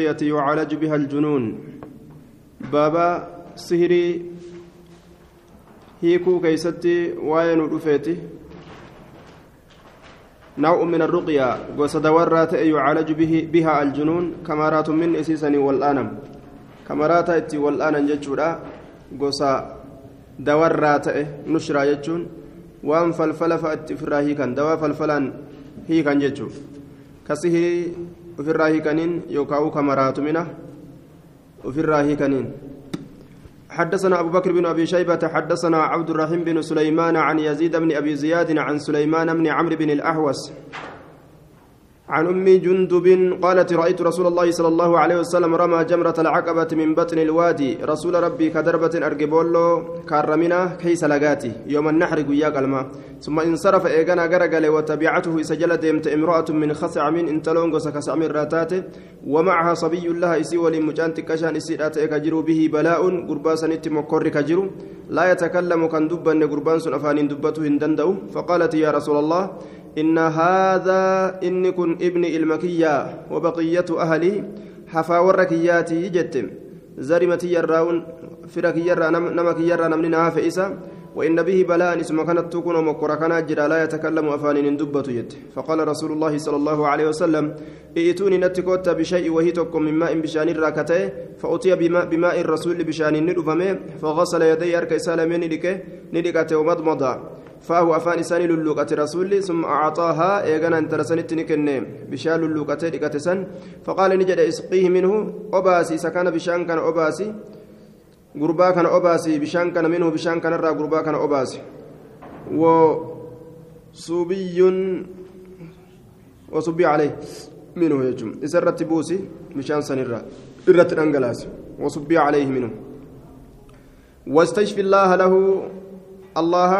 يعالج بها الجنون. بابا سهري هيكو كيستي وين رفيتي نوع من الرقية. قصد ورات يعالج به بها الجنون. كمارات من إسيسني والآنم. كمارات إتي والآنم جتشورا قصا دورات نشرا جتشون وان فلفل فأتي فراهي كان دوا فلفلان هي كان جتشو كسهري ofirraa hiikaniin yookaan kamaraatu mina ofirraa hiikaniin. حدثنا أبو بكر بن أبي شيبة حدثنا عبد الرحيم بن سليمان عن يزيد بن أبي زياد عن سليمان بن عمرو بن الأحوس عن أم جندب قالت رأيت رسول الله صلى الله عليه وسلم رمى جمرة العقبة من بطن الوادي. رسول ربي كدربة أرجبولو كارمنا كيس لقاتي. يوم النحر قياق الماء ثم انصرف إيغانا غرقل وتبعته سجل ديمت امرأة من خصع من انتلون قسكسع من راتات ومعها صبي لها إسي ولمجان تكشان إسي كجرو به بلاء قرباسا نتمكر كجرو. لا يتكلم كان دبا قربان أفان دبته هندندو. فقالت يا رسول الله إن هذا إن كن ابن المكية وبقية أهلي حفا وركياتي جتم زرمتي يراون فركي يرى نمكي يرى نمننا فإسا وإن به بلاء اسم كانت تكون مقرة جرى لا يتكلم أفان دبة يد فقال رسول الله صلى الله عليه وسلم ائتوني نتكوت بشيء وهي من ماء بشان الراكتة. فأتي بماء, بماء الرسول بشان الندفمة. فغسل يدي أركي سالمين ندكه ندكته ومضمض فهو أفان إساني للوقة رسولي ثم أعطاها إيغانا أنت رسنت نكني بشان للوقة لكتسن فقال نجد إسقيه منه أباسي سكان بشان كان أباسي غربا كان أباسي بشان كان منه بشان كان الرا غربا كان أباسي. وصبي وصبي عليه منه يجم إسرت بوسي بشان سنرا إرت الأنجلاس وصبي عليه منه. واستشفي الله له الله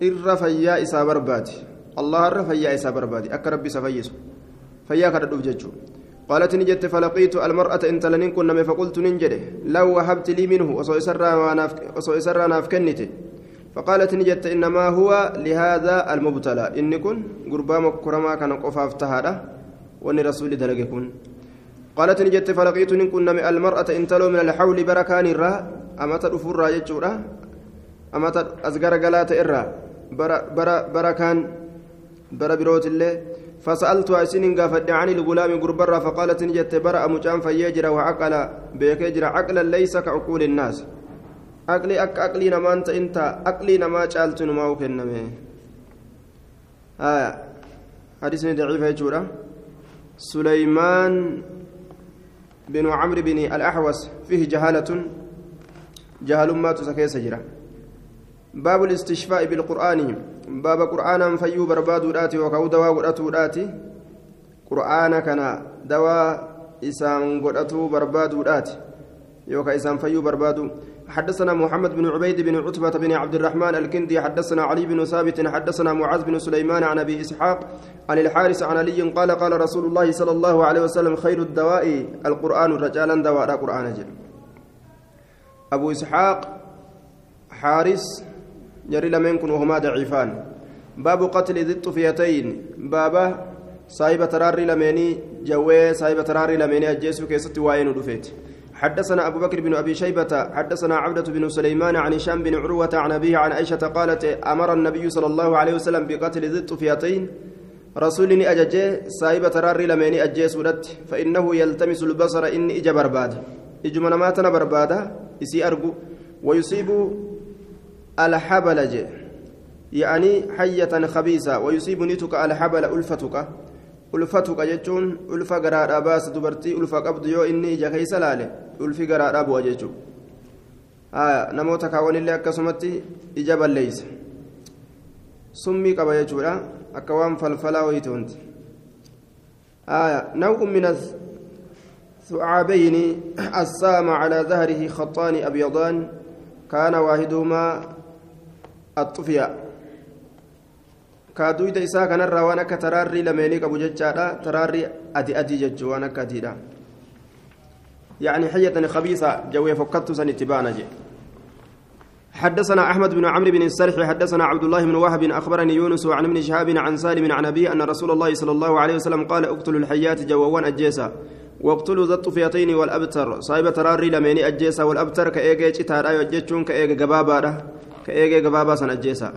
irra fayyaa isaa allah irra fayyaa isaa barbaadi. Akka rabbi isa fayyisu. Fayyaa kadhadhuuf jechuudha قالت نجت فلقيت المرأة إن تلنين كنا فقلت ننجد لو وهبت لي منه وصو إسرى نافكنت فقالت نجت إنما هو لهذا المبتلى إن كن قربام كرما كان قفاف تهاده وأن رسول دلق قالت نجت فلقيت إن كنا المرأة إن تلو من الحول بركان الرا أما تدفر راجت أما أزقر قلات إرّا bara kaan bara birootillee فسألت أسين قافد عن الغلام غربرة فقالت نجت برأ مجان فيجرى وعقل بيكجرى عقلا ليس كعقول الناس عقلي أك عقلي نما أنت أنت عقلي نما جعلت نما وكنمه آية حديث ضعيف يجورا سليمان بن عمرو بن الأحوس فيه جهالة جهل ما تسكي سجرا باب الاستشفاء بالقرآن. باب قرآنا فيو بربادو داتي وكاو دواء قرأتو داتي. قرآن كان دواء إسان قرأتو بربادو داتي. يوكا إسان فيو بربادو. حدثنا محمد بن عبيد بن عتبة بن عبد الرحمن الكندي حدثنا علي بن ثابت حدثنا معاذ بن سليمان عن أبي إسحاق عن الحارث عن علي قال قال رسول الله صلى الله عليه وسلم خير الدواء القرآن رجالا دواء قرآن جل أبو إسحاق حارث جري لمن كن وهما ضعيفان. باب قتل ذي الطفيتين. بابا صاحب تراري لمني جوي صاحب تراري لمني أجيسو كيست واين دفيت حدثنا أبو بكر بن أبي شيبة حدثنا عبدة بن سليمان عن هشام بن عروة عن أبيه عن عائشة قالت أمر النبي صلى الله عليه وسلم بقتل ذي الطفيتين. رسولني أججي صاحب تراري لمني أجيسو فإنه يلتمس البصر إني إجا برباد. إجمنا ماتنا بربادة إسي أرجو. ويصيب الحبل جي يعني حية خبيثة ويصيب نتك الحبل ألفتك. ألفتك جتون ألفا قرار أباس دبرتي ألفا قبض يو إني إجا كيس لالي ألفي قرار أبو جتو آه نموتك ولله أكسمتي إجابة ليس. سمي قبا جتورا أكوام فلفلا ويتونت. آه نوع من الثعابين السام على ظهره خطان أبيضان كان واحدهما إساء كان الروان أكا تراري لمينيك أبو ججارة تراري أدي أدي ججو وأنا كاتيرا يعني حية خبيثة جوي فكت سنتبانا جي حدثنا أحمد بن عمرو بن السرح حدثنا عبد الله بن وهب أخبرني يونس عن ابن شهاب عن سالم عن أبي أن رسول الله صلى الله عليه وسلم قال اقتلوا الحيات جووان أجيسا. واقتلوا ذا الطفيتين والأبتر. صاحب تراري لميني أجيسا والأبتر كأيجي تتارا يجتشون كأيجي جبابا. كأيجي جبابا سن أجيسا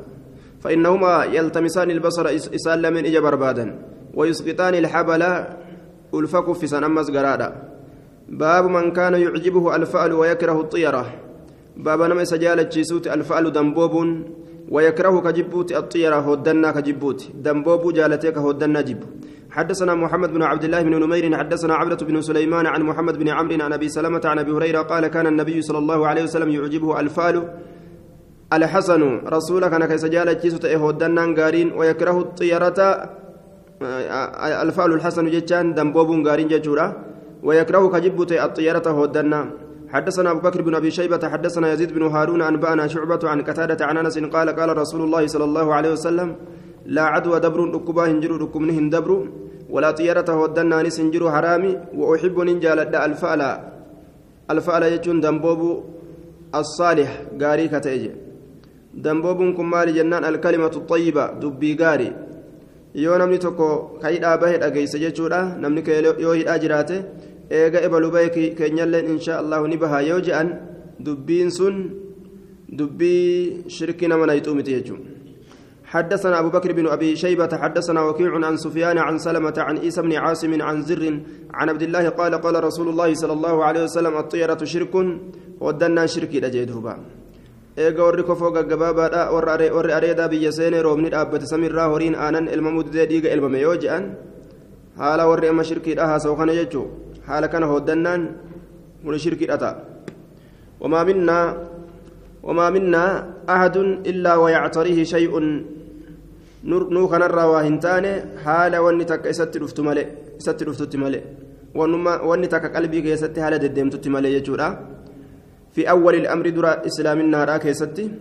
فإنهما يلتمسان البصر إسال من إجا بربادا ويسقطان الحبل ألفك في سن أمس قرادا باب من كان يعجبه الفأل ويكره الطيرة باب نما سجالة جيسوت الفأل دنبوب ويكره كجبوت الطيرة هدنا كجبوت دنبوب جالتك هدنا جب حدثنا محمد بن عبد الله بن نمير حدثنا عبدة بن سليمان عن محمد بن عمرو عن أبي سلمة عن أبي هريرة قال كان النبي صلى الله عليه وسلم يعجبه الفأل الحسن رسولك أنا كيس جالة جيسوت هدنا غارين ويكره الطيرة الفأل الحسن جتان دنبوب غارين ججورا ويكره كجبوت الطيرة هدنا حدثنا أبو بكر بن أبي شيبة حدثنا يزيد بن هارون أنبأنا شعبة عن قتادة عن أنس قال قال رسول الله صلى الله عليه وسلم لا عدوى دبر ركبا هنجر ركبنه دبر ولا طيرة ودنا نس هنجر حرامي وأحب ننجال الفأل الفأل يجون دنبوب الصالح غاري كتيجي دنبوب كمال جنان الكلمة الطيبة دبي غاري yoo namni tokko kayidhaa bahe dhageeyse jechuudha. Namni yoo hidhaa jiraate eega ebalu bahe keenyalleen insha allahu ni baha yoo je'an dubbiin sun dubbii shirki nama nayxuu miti jechuudha حدثنا أبو بكر بن أبي شيبة حدثنا وكيع عن سفيان عن سلمة عن عيسى بن عاصم عن زر عن عبد الله قال قال رسول الله صلى الله عليه وسلم الطيرة شرك ودنا شركي لجيدهما eega warri kofoo gaggabaabaadha warri areedaa biyya seenee roobni dhaabbate samiirraa horiin aanan ilma mudee dhiiga ilmame yoo je'an haala warri amma shirkiidha haasa'u kana jechuu haala kana hooddannaan kun shirkiidha ta'a wamaa minnaa wamaa minnaa ahadun illaa wayactarihi shay'un nuu kanarraa waa hin taane haala wanni takka isatti dhuftu malee isatti dhuftutti malee wanni takka qalbii keessatti haala deddeemtutti malee jechuudha في أول الأمر درا إسلام النار كيستي.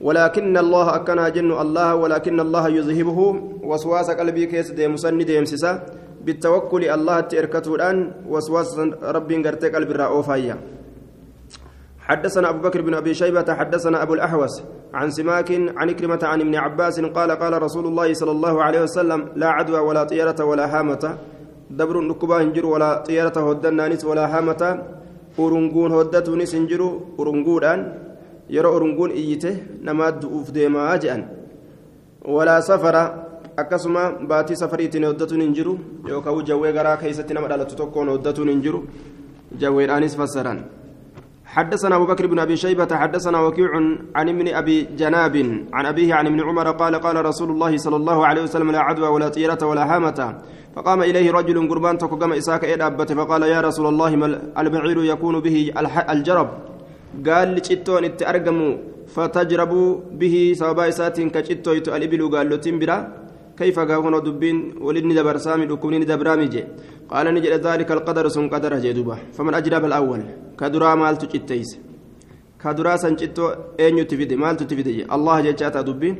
ولكن الله أكنا جن الله ولكن الله يذهبه. وسواس قلبي كيس دي مسند يمسسا. بالتوكل الله تركته الآن. وسواس ربي قرتي قلبي الرأوفايا حدثنا أبو بكر بن أبي شيبة حدثنا أبو الأحوس عن سماك عن كلمة عن ابن عباس قال قال رسول الله صلى الله عليه وسلم لا عدوى ولا طيرة ولا هامة. دبر نكبا هنجر ولا طيرة هدنانيس ولا هامة. Urunguun hoddatuunis hin jiru urunguudhaan yeroo urunguun iyyite namaa du'uuf deemaa jedhan walaa safara akkasuma baatii safariitiin hoddatuun hin jiru yookaan jawwee garaa keessatti nama dhalatu tokkoon hoddatuun hin jiru jawweedhaanis fassaran حدثنا أبو بكر بن أبي شيبة حدثنا وكيع عن ابن أبي جناب عن أبيه عن ابن عمر قال قال رسول الله صلى الله عليه وسلم لا عدوى ولا طيرة ولا هامة. فقام إليه رجل قربان تقام إساك إيد أبت فقال يا رسول الله ما البعير يكون به الجرب؟ قال لشتون اتأرقموا فتجربوا به سببا إسات كشتو الإبل قال له تنبرا. كيف قاهون دبين ولدني دبر سامي دكوني دبرامي جي؟ قال نجد ذلك القدر سن قدر جدوبة فمن أجرب الأول كدرا مال تشتيس كدرا سنشتو أين يتفيد مال تتفيد الله جاءتا دبين.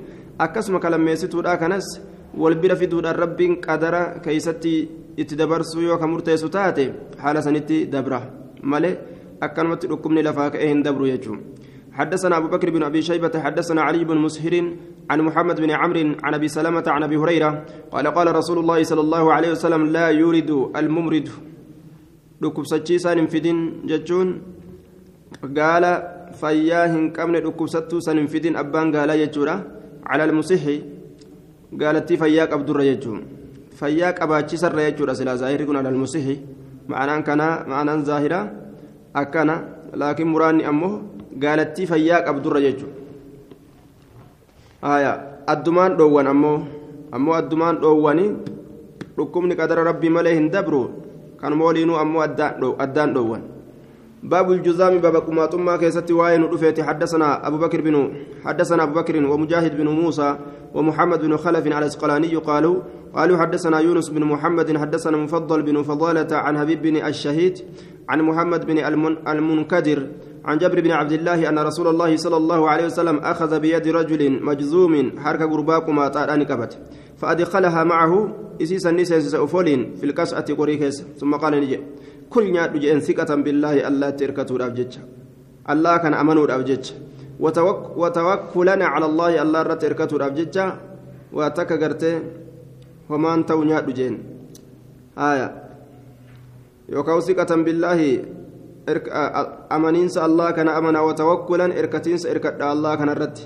أكسم كلام يسيتو كنس. والبira fiduudhaan rabbiin qadara keeysatti itti dabarsuu yoo ka murteessu taate haala sanitti dabra malee akkanumatti dhukkubni lafaa ka'ee hin dabru jechuun حدثنا أبو بكر بن أبي شيبة حدثنا علي بن مسهر عن محمد بن عمرو عن أبي سلمة عن أبي هريرة قال قال رسول الله صلى الله عليه وسلم لا يورد الممرد ركب سجيسان فدين جتون قال فياهن كمن ركب ستو سن فدين أبان قال يجورا على المسيح. قالت فيا قبدر يجون فيا قباچسر يجور سلا ظاهر كن على المسيح. معنى كان معنى ظاهرة أكنا لكن مراني أمه. قالت فيا قبدر يجون آية الدمان دوان أمه أمه الدمان دواني ركمني قدر ربي مليه دبرو كان مولينو أمه أدان دوان باب الجزام باب كماتما كيست واين رفيت. حدثنا أبو بكر بن حدثنا أبو بكر ومجاهد بن موسى ومحمد بن خلف على الإسقلاني قالوا قالوا حدثنا يونس بن محمد حدثنا مفضل بن فضالة عن حبيب بن الشهيد عن محمد بن المنكدر عن جابر بن عبد الله أن رسول الله صلى الله عليه وسلم أخذ بيد رجل مجزوم حركة قرباكما تاراني كبت. فأدخلها معه إسيس النساء سأفولين في الكسعة قريكس ثم قال نجي. كل نيات جئن ثقة بالله الله تركته الأبجج الله كان أمنوا الأبجج وتوك وتوكلنا على الله الله رت تركته واتك قرته وما أنت ونيات جئن آية يوكاو ثقة بالله أمانينس الله كان أمنا وتوكلا إركتينس إركت الله كان الرد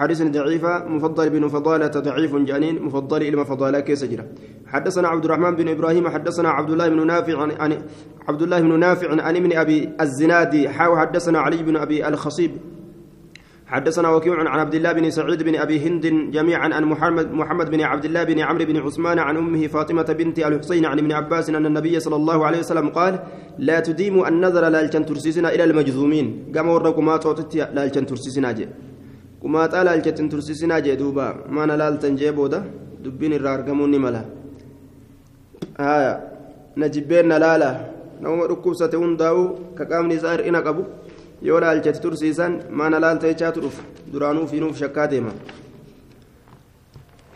حديث ضعيفة مفضل بن فضالة ضعيف جانين مفضل إلى فضالة كيس جرا حدثنا عبد الرحمن بن إبراهيم حدثنا عبد الله بن نافع عن عبد الله بن نافع عن ابن أبي الزنادي حاو حدثنا علي بن أبي الخصيب. حدثنا وكيع عن عبد الله بن سعيد بن أبي هند جميعا عن محمد محمد بن عبد الله بن عمرو بن عثمان عن أمه فاطمة بنت الحسين عن ابن عباس أن النبي صلى الله عليه وسلم قال لا تديموا النظر لا ترسسنا إلى المجذومين. كما وركما توتت لا ترسسنا جي كما تعالى لا ترسسنا جي دوبا ما نلال تنجي بودا دبين الرارقمون ملا آية نجبين نلالا نوم ركوسة هنداو كقامني زائر إنا قبو yoo laalchatti tursiisan maana laalta jechaatu dhufa. Duraanuu fiinuuf shakkaa deema.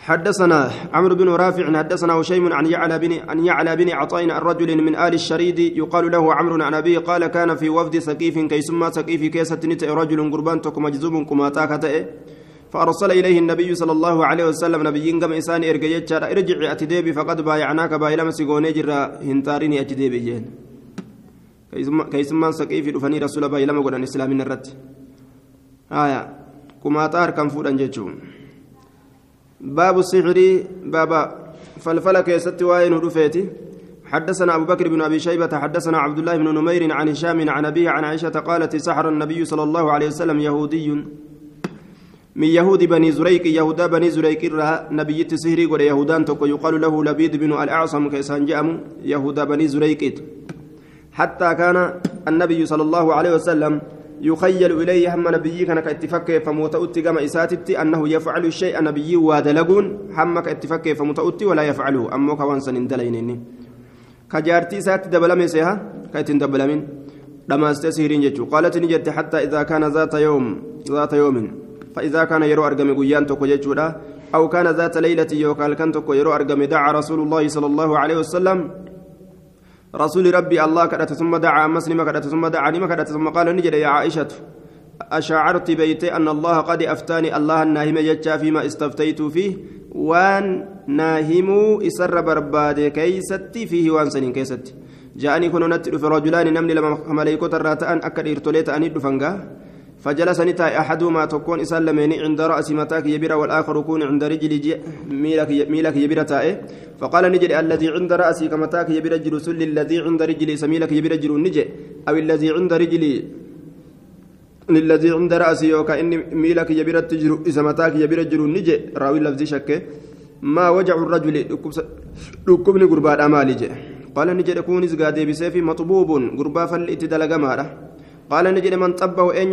حدثنا عمرو بن رافع حدثنا هشيم عن يعلى بن عن يعلى بن عطاء الرجل من آل الشريد يقال له عمرو عن أبيه قال كان في وفد سقيف كيسما سقيف كيسة رجل قربان مجذوب كما تاكتأ فأرسل إليه النبي صلى الله عليه وسلم نبي قم إنسان إرجع إرجع أتديبي فقد بايعناك بايلما سيقوني جرا هنتاريني أتديبي جين. keeysummaan saqii fi dhufanii rasuula baay'ee lama godhan islaamin irratti haya kumaaxaa harkaan fuudhan sixirii baaba falfala keessatti waa'ee nu dhufeeti حدثنا أبو بكر بن أبي شيبة حدثنا عبد الله بن نمير عن هشام عن أبيه عن عائشة قالت سحر النبي صلى الله عليه وسلم يهودي. من يهود بني زريق يهودا بني زريق الرا نبي سهري قد يهودان تقو يقال له لبيد بن الأعصم كيسان جأم يهودا بني زريق. حتى كان النبي صلى الله عليه وسلم يخيل إليه هم نبي كان كاتفك فموتأتي كما إساتتي أنه يفعل الشيء نبي ودلقون هم كاتفك فموتأتي ولا يفعله. أمو كوانسن دلينني كجارتي سات دبلمي سيها؟ كايتن دبلمين. لما استسيرين جتشو قالت نجت حتى إذا كان ذات يوم ذات يوم. فإذا كان يرو أرقم قيان تكو أو كان ذات ليلة يوكال كان تكو يرو أرقم دعا رسول الله صلى الله عليه وسلم. رسول ربي الله كدت ثم دعا مسلم كدت ثم دعا نما كدت ثم قال نجد يا عائشة أشعرت بيتي أن الله قد أفتاني الله الناهم يجا فيما استفتيت فيه وان ناهم إسر برباد كيستي فيه وان سنين كيستي. جاءني كن نتر في رجلان نمني لما ملائكة الراتان أكد إرتوليت أني دفنغا فجلس نتا أحدهما تكون إسلمين عند رأس متاك يبرا والآخر يكون عند رجل ميلك ميلك يبرا تائه. فقال نجد الذي عند رأسي كمتاك يبرا جل سل الذي عند رجلي سميلك يبرا جل نجي أو الذي عند رجلي الذي عند رأسي يوكا إني ميلك يبرا تجر إذا متاك يبرا جل نجي راوي لفظ شك ما وجع الرجل ركبني قربان قال نجد كوني زقادي بسيفي مطبوب. قربا فلئت مارا. قال نجد من طبه أن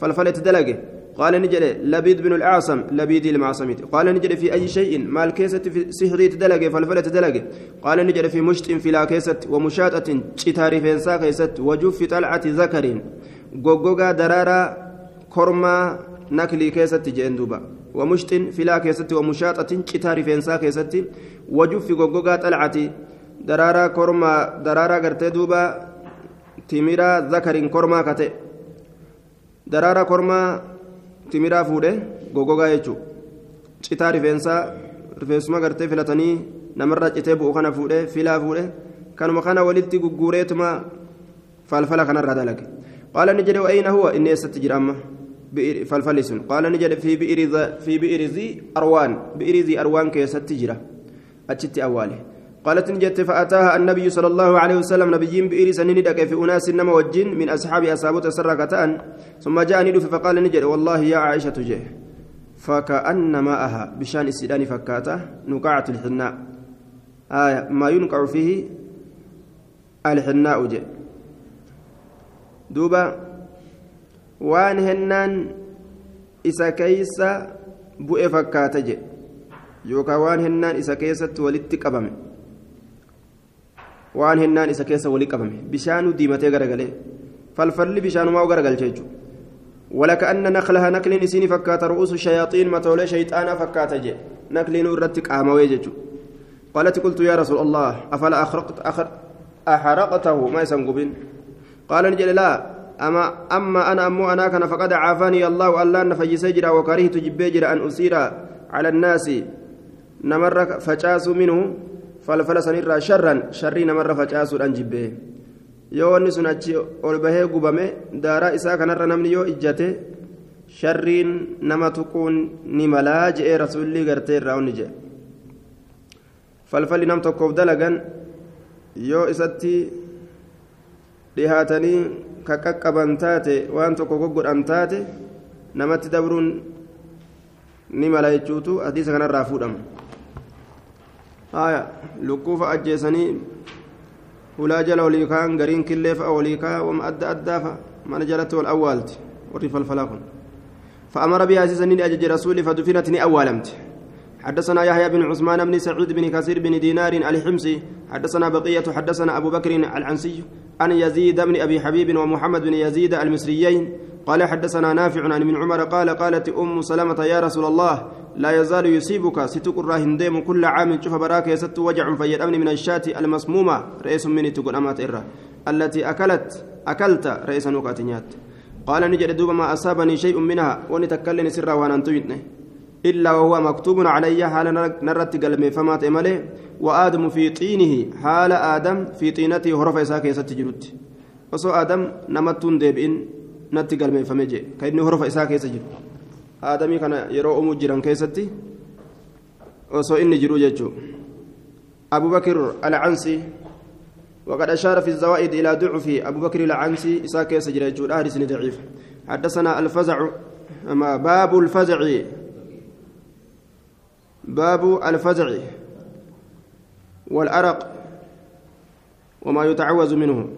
فالفلت دلقه. قال نجد لبيد بن الأعصم لبيد المعصمة قال نجد في أي شيء ما الكيسة في سحري تدلقه فالفلت دلقه. قال نجد في مشط في لا كيسة ومشاطة شتاري فينسا كيسة وجوف طلعة ذكر. غوغوغا درارا كرما نكلي كيسة جندوبا ومشط في لا كيسة ومشاطة شتاري فينسا كيسة وجوف غوغوغا طلعة درارا كرما درارا غرتي timira zakariin kormaa kate daraara kormaa timiraa fuudhe gogogaa jechuun citaa rifeensaa rifeensuma gartee filatanii namarraa citee bu'u kana fuudhe filaa fuudhe kanuma kana walitti gugguureetuma falfala kanarraa dalage qaala ni jedhe wa'ayna huwa inni eessatti jira amma falfalli sun qaala ni jedhe fi bi'irizii arwaan bi'irizii arwaan keessatti jira achitti awwaale قالت نجت فأتاها النبي صلى الله عليه وسلم نبيين بئر سنين في أناس نما وجين من أصحاب أصحابه سرقتان ثم جاء ندف فقال نجد والله يا عائشة جه. فكأن ماءها بشان السيدان فكاته نقعة الحناء. آية ما ينقع فيه الحناء جه. دوبا وان هنان إسا كيس بؤ فكاته جه. يوكا وان هنان إسا كيست ولدت قبمه waan hennaan isa keessa walii qabame. Bishaanuu diimatee garagalee. Falfalli bishaanumaa garagalche jechuudha ولكأن نخلها نكل نسيني فكات رؤوس الشياطين متولى شيطانا فكات جي نكل نورت قام ويجج قالت قلت يا رسول الله أفلا أخرقت أخر أحرقته ما يسنقبين قال نجل لا أما أما أنا أمو أنا كان فقد عافاني الله ألا نفجس جرا وكرهت جبيجر أن أسير على الناس نمر فجاس منه falfala sanirraa sharran sharrii namarra facaasuudhaan jibbee yoo wanni sun achi ol bahee gubame daaraa isaa kanarra namni yoo ijjate sharriin nama tuquun ni malaa je'ee rasuulli gartee irraa onni jedhe falfalli nam tokkoof dalagan yoo isatti dhihaatanii ka qaqqaban taate waan tokko goggodhan taate namatti dabruun ni mala jechuutu hadiisa kanarraa fuudhama haya lukkuufa ajjeesanii hulaa jala olii kaan gariin killee fa'a olii kaa wama adda addaa fa'a mana فأمر بها سيسنين أجج رسول فدفنت أولمت حدثنا يحيى بن عثمان بن سعيد بن كثير بن دينار الحمصي حدثنا بقية حدثنا أبو بكر العنسي عن يزيد بن أبي حبيب ومحمد بن يزيد المصريين قال حدثنا نافع عن ابن عمر قال قالت أم سلمة يا رسول الله لا يزال يصيبك ستكر هنديم كل عام. شوف براك يست وجع فيدأمني من الشاة المسمومة. رئيس مني تقول أمات إرة. التي أكلت أكلت رئيس نكاتنيات قال نجد دوب ما أصابني شيء منها ونتكلم سرا وأنا انتويتني إلا وهو مكتوب علي حال نرت قلمي فما تملي وآدم في طينه حال آدم في طينته هرف إساك يستجرد وصو آدم نمتون ديبئن نت قلمي فمجي كأنه هرف إساك يستجرد آدمي كان يرو أمو جيران كيستي وصو إني جرو جيجو أبو بكر العنسي وقد أشار في الزوائد إلى ضعف أبو بكر العنسي إساك يسجل يجود أهرس ضعيف حدثنا الفزع أما باب الفزع باب الفزع والأرق وما يتعوز منه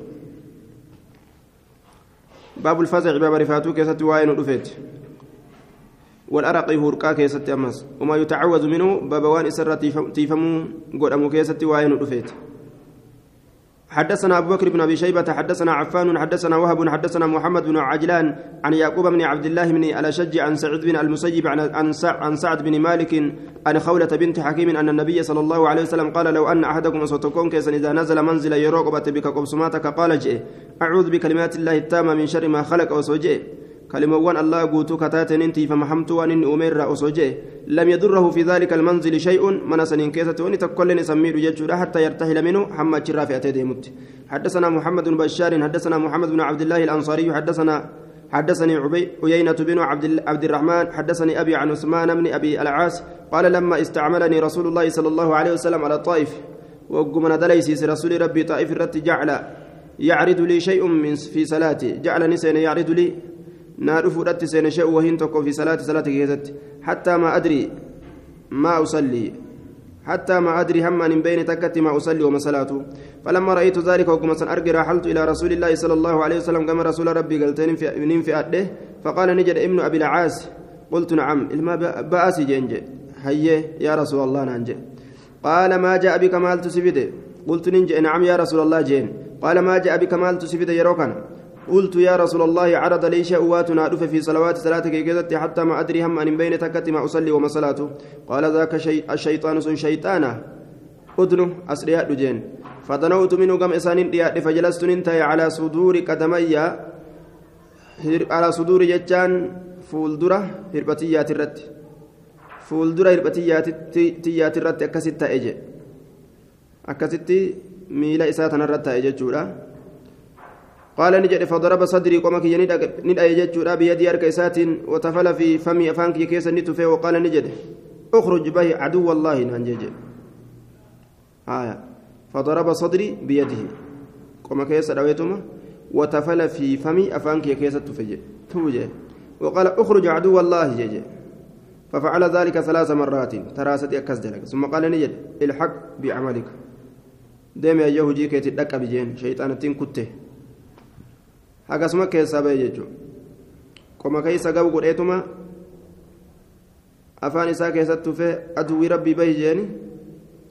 باب الفزع باب رفاتو كيست واين رفيت. والأرق هوركا كيست أمس. وما يتعوز منه باب وان إسر تيفمو قد كيست واين رفيت. حدثنا أبو بكر بن أبي شيبة حدثنا عفان حدثنا وهب حدثنا محمد بن عجلان عن يعقوب بن عبد الله بن الأشج عن سعيد بن المسيب عن عن سعد بن مالك عن خولة بنت حكيم أن النبي صلى الله عليه وسلم قال لو أن أحدكم صوتكم كيسا إذا نزل منزل يروقبت بك قبسماتك قال جئ. أعوذ بكلمات الله التامة من شر ما خلق وسوجئ. كلموان الله قوتو كتاتن انتي فمحمت وان أمير اسوجي لم يضره في ذلك المنزل شيء. من سنين كيسة وني تكلن سمير يجود حتى يرتحل منه. حمد شرافة أتيديمت حدثنا محمد بن بشار حدثنا محمد بن عبد الله الأنصاري حدثنا حدثني عبي عيينة بن عبد, عبد الرحمن حدثني أبي عن عثمان بن أبي العاص. قال لما استعملني رسول الله صلى الله عليه وسلم على الطائف وقمنا دليسيس رسول ربي طائف الرت جعل. يعرض لي شيء من في صلاتي جعلني سين يعرض لي نار فودت سين شيء وهين تكو في صلاة صلاة كيزت حتى ما أدري ما أصلي حتى ما أدري هم من بين تكت ما أصلي وما صلاته فلما رأيت ذلك وكما أرجع رحلت إلى رسول الله صلى الله عليه وسلم كما رسول ربي قلت في في أده فقال نجد ابن أبي العاص قلت نعم إلما بأس جنج هيه يا رسول الله ننجي قال ما جاء بك مال قلت ننجي نعم يا رسول الله جين قال ما جاء بك مال تسبده يروكن قلت يا رسول الله عرض لي شأواتنا ألف في صلوات صلاتك كذت حتى ما أدري هم أن بين تكت ما أصلي وما صلاته. قال ذاك شي الشيطان سن شيطانا أدنو أسرياء دجين. فدنوت منه كم إسان ديات فجلست ننتهي على صدور قدمي. على صدور جتان فولدرة هربتيات الرد فولدرة هربتيات الرد أكست أجي أكست ميلا إساتنا الرد أجي جورا. قال نجد فضرب صدري قوم كي ندأ يجتشورا بيدي أرك إسات وتفل في فمي أفانك كيس نتفي وقال نجد اخرج به عدو الله ننجج آية. فضرب صدري بيده. قوم كيس رويتما وتفل في فمي أفانك كيس تفجي توجه. وقال اخرج عدو الله جج ففعل ذلك ثلاث مرات. تراست أكس ثم قال نجد الحق بعملك. دائما يهوجي كي تدك بجين. شيطان تين كته akkasuma keessaa bahe jechuudha qoma keessa gabu godheetuma afaan isaa keessatti tufee aduwwii rabbii bahi jeeni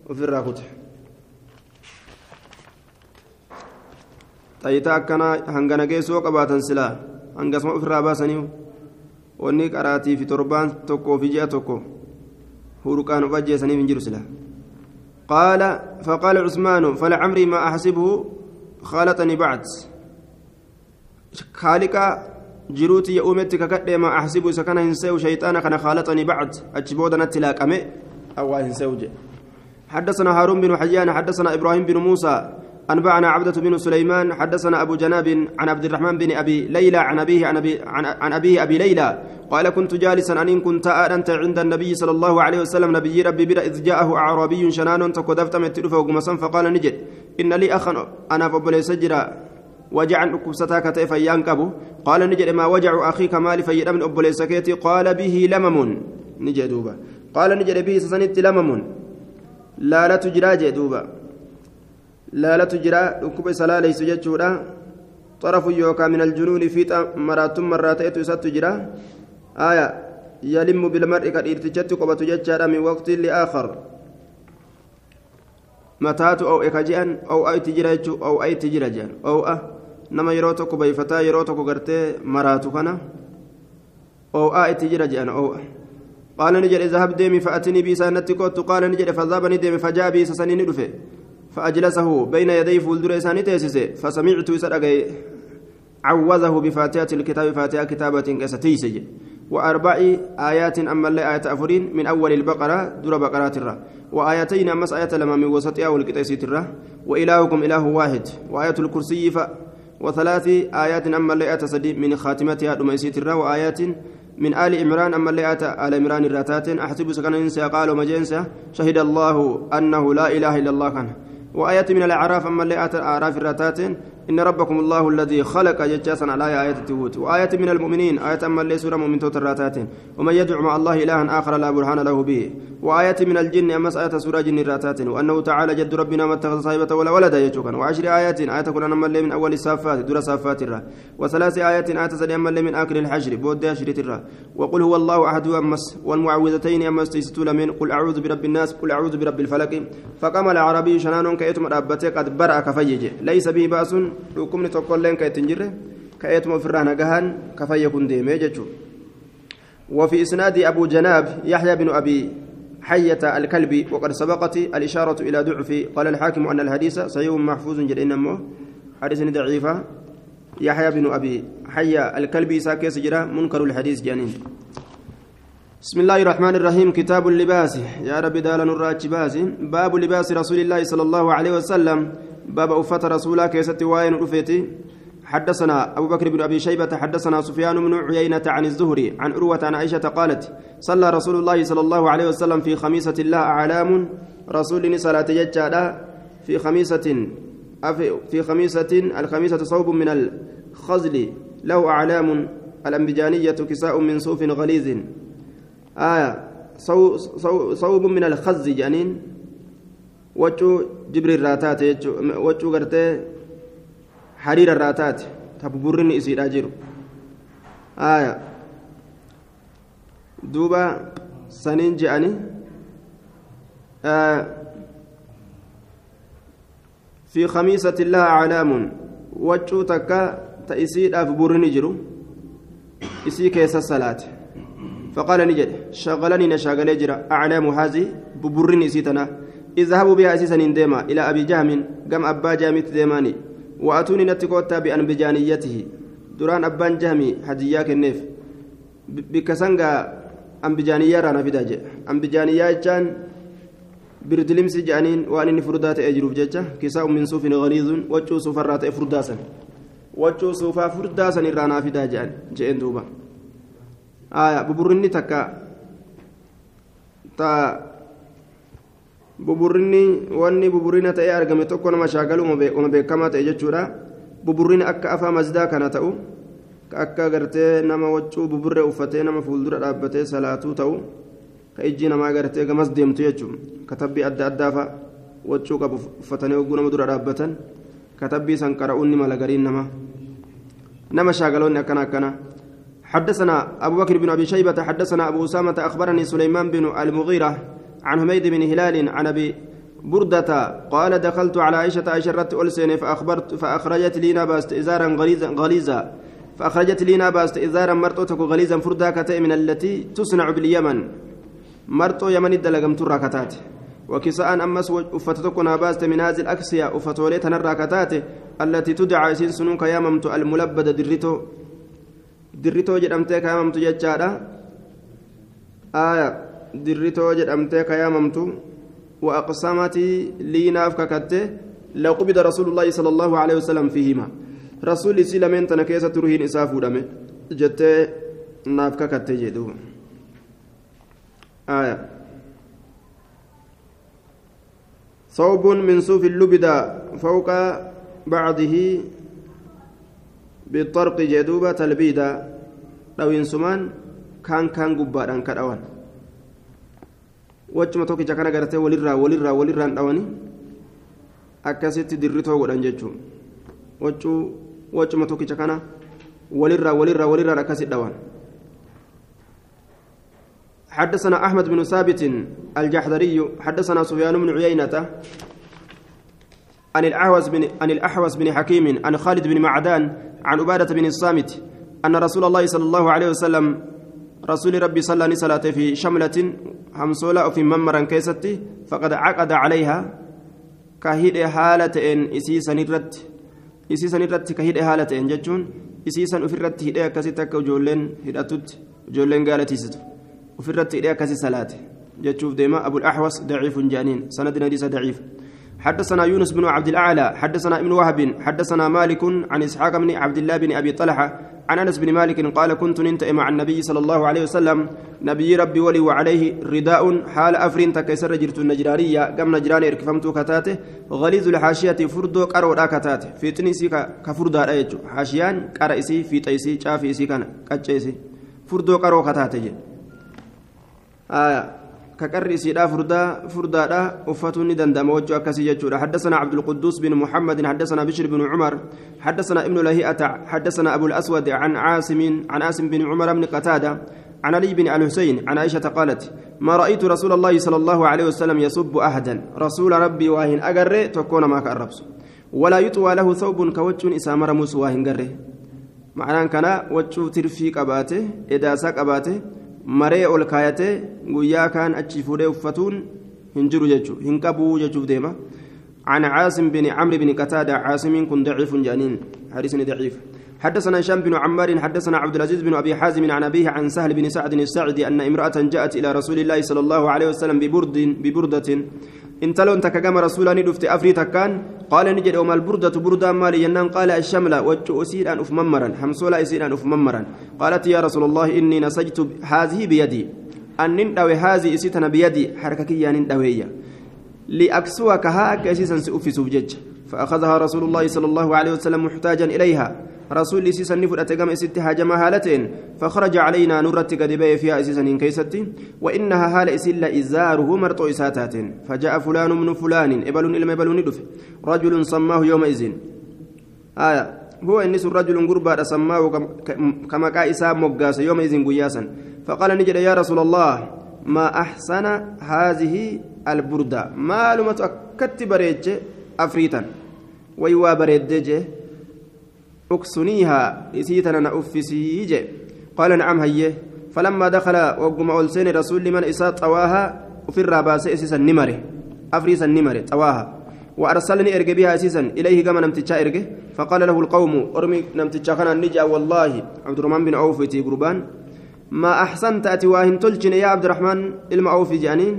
ofirraa kute xayitaa akkanaa hangana geessoo qabaatan silaa hangasuma ofirraa baasanii wanni qaraatii fi torbaan tokkoo fi ji'a tokko huruqaan of ajjeesaniif hin jiru silaa قال فقال عثمان فلعمري ما أحسبه خالطني بعد خالقا جروتي يا أمتي ككدي ما أحسب سكن هنسيو شيطانا كان خالطني بعد. أجبودنا تلاقمي أو هنسيو حدثنا هارون بن حيان حدثنا إبراهيم بن موسى أنبأنا عبدة بن سليمان حدثنا أبو جناب عن عبد الرحمن بن أبي ليلى عن أبيه عن أبي عن, أبيه أبي ليلى قال كنت جالسا أن كنت أنت عند النبي صلى الله عليه وسلم نبي ربي بلا إذ جاءه أعرابي شنان تكدفت من فقال نجد. إن لي أخا أنا فبلي سجرا وجعا أكبستاك تيفا ينكبه قال نجد ما وجع أخيك مالي فيد من أبلي سكيتي قال به لمم نجد دوبا قال نجد به سسنت لمم لا لا تجرى دوبا laalatu jira dhukkuba isa laaleysu jechuudha xarafu yookaa min aljunuuni fiixa maraatummarraa ta'etu isattu jira aya yalimmu bilmar'i ka dhiirtichatti qobatu jechaadha min waqtiin liaakhar mataatu ow eka je'an ow a itti jira jechuu ow a itti jira nama yeroo tokko bayfataa yeroo tokko gartee maraatu kana ow a itti jira je'an ow a قال نجد اذهب ديمي فأتني بيسانتي كوت قال نجد فذهب نديمي فجاء بيساني ندفه فأجلسه بين يدي فولدر إساني تيسسه فسمعت يسرق عوذه بفاتحة الكتاب فاتحة كتابة كستيسج وأربع آيات أما اللي آية أفرين من أول البقرة دور بقرات الرا وآيتين أمس آية لما من وسطها والكتيسيت الرا وإلهكم إله واحد وآية الكرسي ف وثلاث آيات أما اللي من خاتمتها دميسيت الرا وآيات من آل عمران أما اللي آتى آل عمران الراتات أحسب سكن إنسى قالوا مجنسة شهد الله أنه لا إله إلا الله كان. وآية من الأعراف أما اللي آتى أعراف الراتات إن ربكم الله الذي خلق ججاسا على آية التوت وآية من المؤمنين آية أما سورة مؤمن الراتات. ومن يدعو مع الله إلها آخر لا برهان له به. وآية من الجن أما آية سورة جن الراتات. وأنه تعالى جد ربنا ما اتخذ صاحبة ولا ولدا يجوكا وعشر آيات آية كنا أما من أول الصافات دور صافات الرا. وثلاث آيات آية سدي أما من آخر الحجر بود عشرة الرا. وقل هو الله أحد أمس والمعوذتين أمس تيستول من قل أعوذ برب الناس قل أعوذ برب الفلك فقام العربي شنان كيتم رابته قد برأ كفيج ليس به بأس dhukkubni tokkolleen ka ittiin jirre. Ka'eetuma ofirraa nagahan ka fayya kun deemee jechuudha. وفي إسناد أبو جناب يحيى بن أبي حية الكلبي وقد سبقت الإشارة إلى ضعف قال الحاكم أن الحديث صحيح محفوظ جدا إنما حديث ضعيفة يحيى بن أبي حية الكلبي ساكي سجرة منكر الحديث جانين بسم الله الرحمن الرحيم كتاب اللباس يا رب دال نراج باب لباس رسول الله صلى الله عليه وسلم باب أفت رسولا كيست وين رفيتي. حدثنا أبو بكر بن أبي شيبة حدثنا سفيان بن عيينة عن الزهري عن عروة عن عائشة قالت صلى رسول الله صلى الله عليه وسلم في خميسة الله أعلام رسول صلاة ججالة في خميسة في خميسة الخميسة صوب من الخزل له أعلام الأنبجانية كساء من صوف غليظ. آية صوب من الخز جانين waccuu jibri irraa taate waccuu gartee hariira irraa taate tabuburrinni isiidhaa jiru aaya duuba saniin je'ani fi khamiisati illaa aclaamun waccuu takka ta isiidhaaf burrini jiru isii keessa salaate فقال نجد شغلني نشاغلي جرا أعلام هذه ببرني سيتنا اذهبوا بها أسيسا ديما إلى أبي جهم قام أبا جامت ديماني وأتوني نتكوتا بأنبجانيته duraan abbaan jahmi hadiyyaa kenneef bikka sangaa ambijaaniyyaa irraa na fidaa jedhe ambijaaniyyaa jechaan birdilimsi jedhaniin waan inni furdaa ta'ee jiruuf jecha kisaa ummin suufin ghaliizuun waccuu suufarraa ta'e furdaasan waccuu suufaa furdaasan irraa naa fidaa jedhan je'een duuba buburrinni takka ta buburrinni wanni buburrina ta'ee argame tokko nama shaagalu uma beekamaa ta'e jechuudha buburrini akka afaa masdaa kana ta'u ka akka gartee nama waccuu buburree uffatee nama fuuldura dhaabbatee salaatuu ta'u ka ijji namaa gartee gamas deemtu jechuun katabbii adda addaafa waccuu qabu uffatanii hogguu nama dura dhaabbatan katabbii san qara'uun mala gariin nama nama shaagaloonni akkana akkana حدثنا أبو بكر بن أبي شيبة حدثنا أبو أسامة أخبرني سليمان بن المغيرة عن حميد بن هلال عن أبي بردة قال دخلت على عائشة أشرت ألسن فأخبرت فأخرجت لي نباست إزارا غليظا غليظا. فأخرجت لي نباست إزارا مرتوتك غليظا فردا كتئ من التي تصنع باليمن. مرتو يمن الدلقم تراكتات وكساء أمس أفتتك نباست من هذه الأكسية أفتوليت الراكتات التي تدعى سين سنوك ياممت الملبد دريتو. دريتو جدمتك ياممت ججارة آية dirritoo jedhamtee ka yaamamtu وأقسمت لي ناف ككته لو قبض رسول الله صلى الله عليه وسلم فيهما رسول سلمين تنكيسة ترهين إسافو دمه جت ناف ككته جدو آية ثوب من صوف اللبد فوق بعضه بالطرق جدوبة تلبيدا لو ينسمان كان كان قبادان كدوان wachuma tokkicha kana gartee walirraa walirraa walirraan dhawanii akkasitti dirritoo godhan jechuun wachuu wachuma tokkicha kana walirraa walirraa walirraan akkasitti dhawan حدثنا أحمد بن ثابت الجحدري حدثنا سفيان بن عيينة عن الأحوص بن عن الأحوص بن حكيم عن خالد بن معدان عن عبادة بن الصامت أن رسول الله صلى الله عليه وسلم رسول ربي صلى الله عليه في شملة همسولا في ممرا كيستي فقد عقد عليها كهيد حالة إن إسيسا نرت إسيسا نرت كهيد حالة إن جتون إسيسا أفرت هيدا كسيتك وجولين هيداتوت جولين قالت يسد أفرت هيدا كسي صلاة جتشوف ديما أبو الأحوص ضعيف جانين سند نديس ضعيف. حدثنا يونس بن عبد الأعلى حدثنا ابن وهب حدثنا مالك عن إسحاق بن عبد الله بن أبي طلحة عن أنس بن مالك قال كنت ننتئ مع النبي صلى الله عليه وسلم. نبي ربي ولي وعليه رداء حال أفرين تكسر جرت النجرانية. قم نجراني اركفمت كتاته. غليظ الحاشية فردو قرو كتاته في تنسي كفردا رأيجو حاشيان قرأسي في تيسي شافي سي كان كتشيسي فردو قرو كتاته آه كقري سيدا فردا فردا دا أفتوني دندم وجه أكسي جتشورا. حدثنا عبد القدوس بن محمد حدثنا بشر بن عمر حدثنا ابن لهيئة حدثنا أبو الأسود عن عاصم عن عاصم بن عمر بن قتادة عن علي بن الحسين عن عائشة قالت ما رأيت رسول الله صلى الله عليه وسلم يسب أحدا. رسول ربي واهن أجر تكون ما كأربس ولا يطوى له ثوب كوجه إسامر موس واهن جره معناه كان وجه ترفي قباته إداسا قباته maree ol kaayatee guyyaa kaan achi fuudhee uffatuun hin jiru jechuun hin qabuu jechuuf deema. عن عاصم بن عمرو بن قتادة عاصم كن ضعيف جانين حديث ضعيف حدثنا هشام بن عمار حدثنا عبد العزيز بن ابي حازم عن ابيه عن سهل بن سعد الساعدي ان امراه جاءت إلى رسول الله صلى الله عليه وسلم ببرد ببرده انتلون تكجم رسولا ندفت افري تكان قال نجد وما البردة بردة مالي ينام قال الشملة وجه أسير أن أف ممرا حمسولا أسير أن أف ممرا قالت يا رسول الله إني نسجت هذه بيدي أن نندوي هذه أسيتنا بيدي حركك يا نندوي لأكسوك هاك أسيسا سأفي سوجج فأخذها رسول الله صلى الله عليه وسلم محتاجا إليها رسول إسيسا نفر أتقام إسيت هاجما هالتين فخرج علينا نرت قدبي فيها إسيسا إن كيستي وإنها هال إسلا إزاره مرطو إساتات فجاء فلان من فلان إبل إلما إبل ندف رجل سماه يومئذ. آية هو النس رجل قربا سماه كما كا إسام مقاس يومئذ قياسا. فقال نجد يا رسول الله ما أحسن هذه البردة؟ معلومة أكت بريج أفريتا. ويوا بريد أكسنيها إسيتنا نأفسي قال نعم هيه. فلما دخل وقم أولسين رسول لمن إساء طواها وفي الراباس إسيسا نمره. أفريسا نمره طواها. وأرسلني إرجع بها أسيسا إليه كما نمتشا إرجع فقال له القوم أرمي نمتشا خنا نجا والله. عبد الرحمن بن عوف في قربان. ما أحسنت أتي واهن تلجن يا عبد الرحمن؟ المعوف جانين.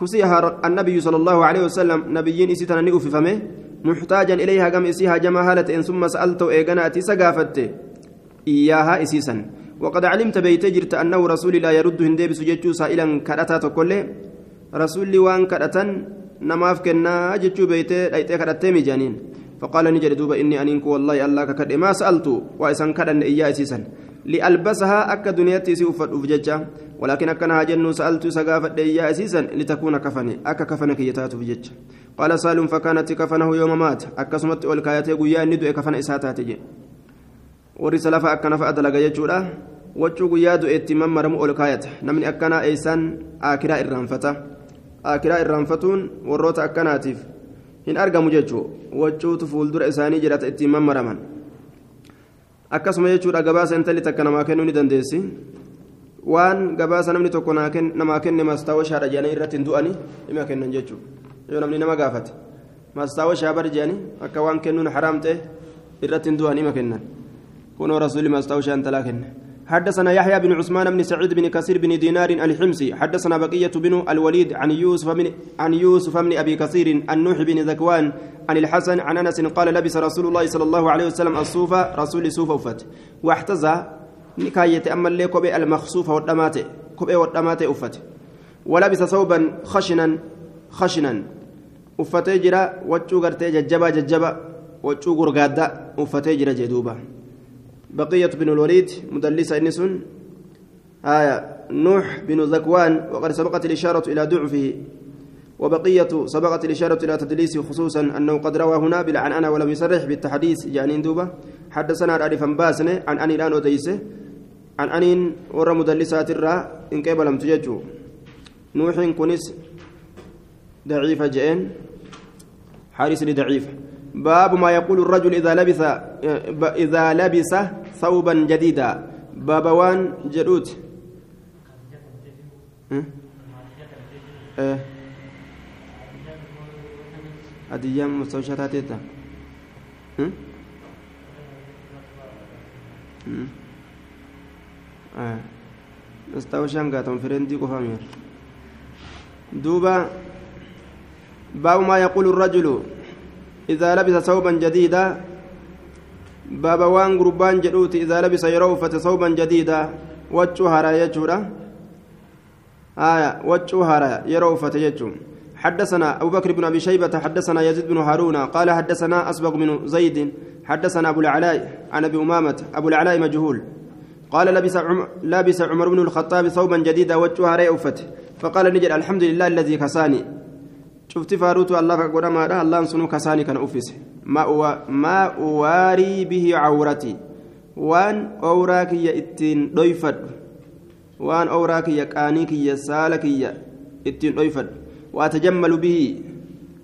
كسيها النبي صلى الله عليه وسلم نبيين إسيتنا نؤفي فمه. محتاجا إليها كم إسيها جما هالة إن ثم سألت إيغانا أتي سقافت إياها إسيسا. وقد علمت بيت جرت أنه رسول لا يرد هندي بسججو سائلا كرتا تقول رسول وان كرتا نماف كنا جتشو بيت ليتي كرتي جانين فقال نجد دوبا إني أنينك والله الله ككد. ما سألت وإسان كرن إياه إسيسا. لألبسها أكا دنياتي سيوفت أفججا. ولكن أكنها جن سألت سقافة إياه إسيسا لتكون كفني. أكا كفنك يتات أفججا قال سالم فكانت كفنه يوم مات أكسمت والكايات قيا ندو كفن إساتات جي ورس لفا أكنا فأدلق يجودا وجو قيا دو اتمام مرمو والكايات نمني أكنا إيسان آكرا إرانفتا آكرا إرانفتون وروت أكناتيف hin argamu jechuu wachuutu fuuldura isaanii jedhata ittiin mammaraman akkasuma jechuudha gabaasa intalli takka namaa kennuu ni dandeessi waan gabaasa namni tokko namaa kenne mastaawwa shaadha jedhanii irratti hin du'ani hima kennan jechuu yoo namni nama gaafate mastaawwa shaabar jedhanii akka waan kennuun haraam ta'e irratti hin du'an hima kennan. Kunoo rasuulli mastaawwa shaan talaa kenne حدثنا يحيى بن عثمان بن سعيد بن كثير بن دينار الحمصي حدثنا بقية بن الوليد عن يوسف بن عن يوسف بن أبي كثير النوح بن ذكوان عن الحسن عن أنس قال لبس رسول الله صلى الله عليه وسلم الصوف رسول صوف أفت واحتزى نكاية أما اللي كوبي المخصوفة والدمات كوبي والدمات أفت ولبس ثوبا خشنا خشنا. أفتي جرا وجو غرتي ججبا ججبا وجو غرغادا أفتي جرا جدوبا. بقية بن الوليد مدلس إنسون آية نوح بن ذكوان وقد سبقت الإشارة إلى ضعفه. وبقية سبقت الإشارة إلى تدليسه خصوصا أنه قد روى هنا بالعنعنة ولم يصرح بالتحديث يعني دوبة حدثنا الألف باسنة عن أني الآن أديسه عن أنين ور مدلسات الرا إن قبلم تججو. نوح كنس ضعيف جئين حارس ضعيف. باب ما يقول الرجل إذا لبس إذا لبس ثوبا جديدا. باب وان جدوت إيه. أديام مستوشتات إيه. آه استوشان قاتم فرندي قفامير دوبا باب ما يقول الرجل إذا لبس ثوبا جديدا. باب وان قربان جدوت إذا لبس يروفة ثوبا جديدا. وجهها يجورا آية وجهها يروفة يجوم حدثنا أبو بكر بن أبي شيبة حدثنا يزيد بن هارون قال حدثنا أسبق بن زيد حدثنا أبو العلاء عن أبي أمامة أبو العلاء مجهول. قال لبس عمر, لبس عمر بن الخطاب ثوبا جديدا وجهها رأفت فقال نجد الحمد لله الذي كساني. شفت فاروت الله فقد ما الله سنو كساني كان أفس ما ما أواري به عورتي وان أوراك يا إتين ضيفد وان أوراك يا كانيك يا سالك يا إتين ضيفد وأتجمل به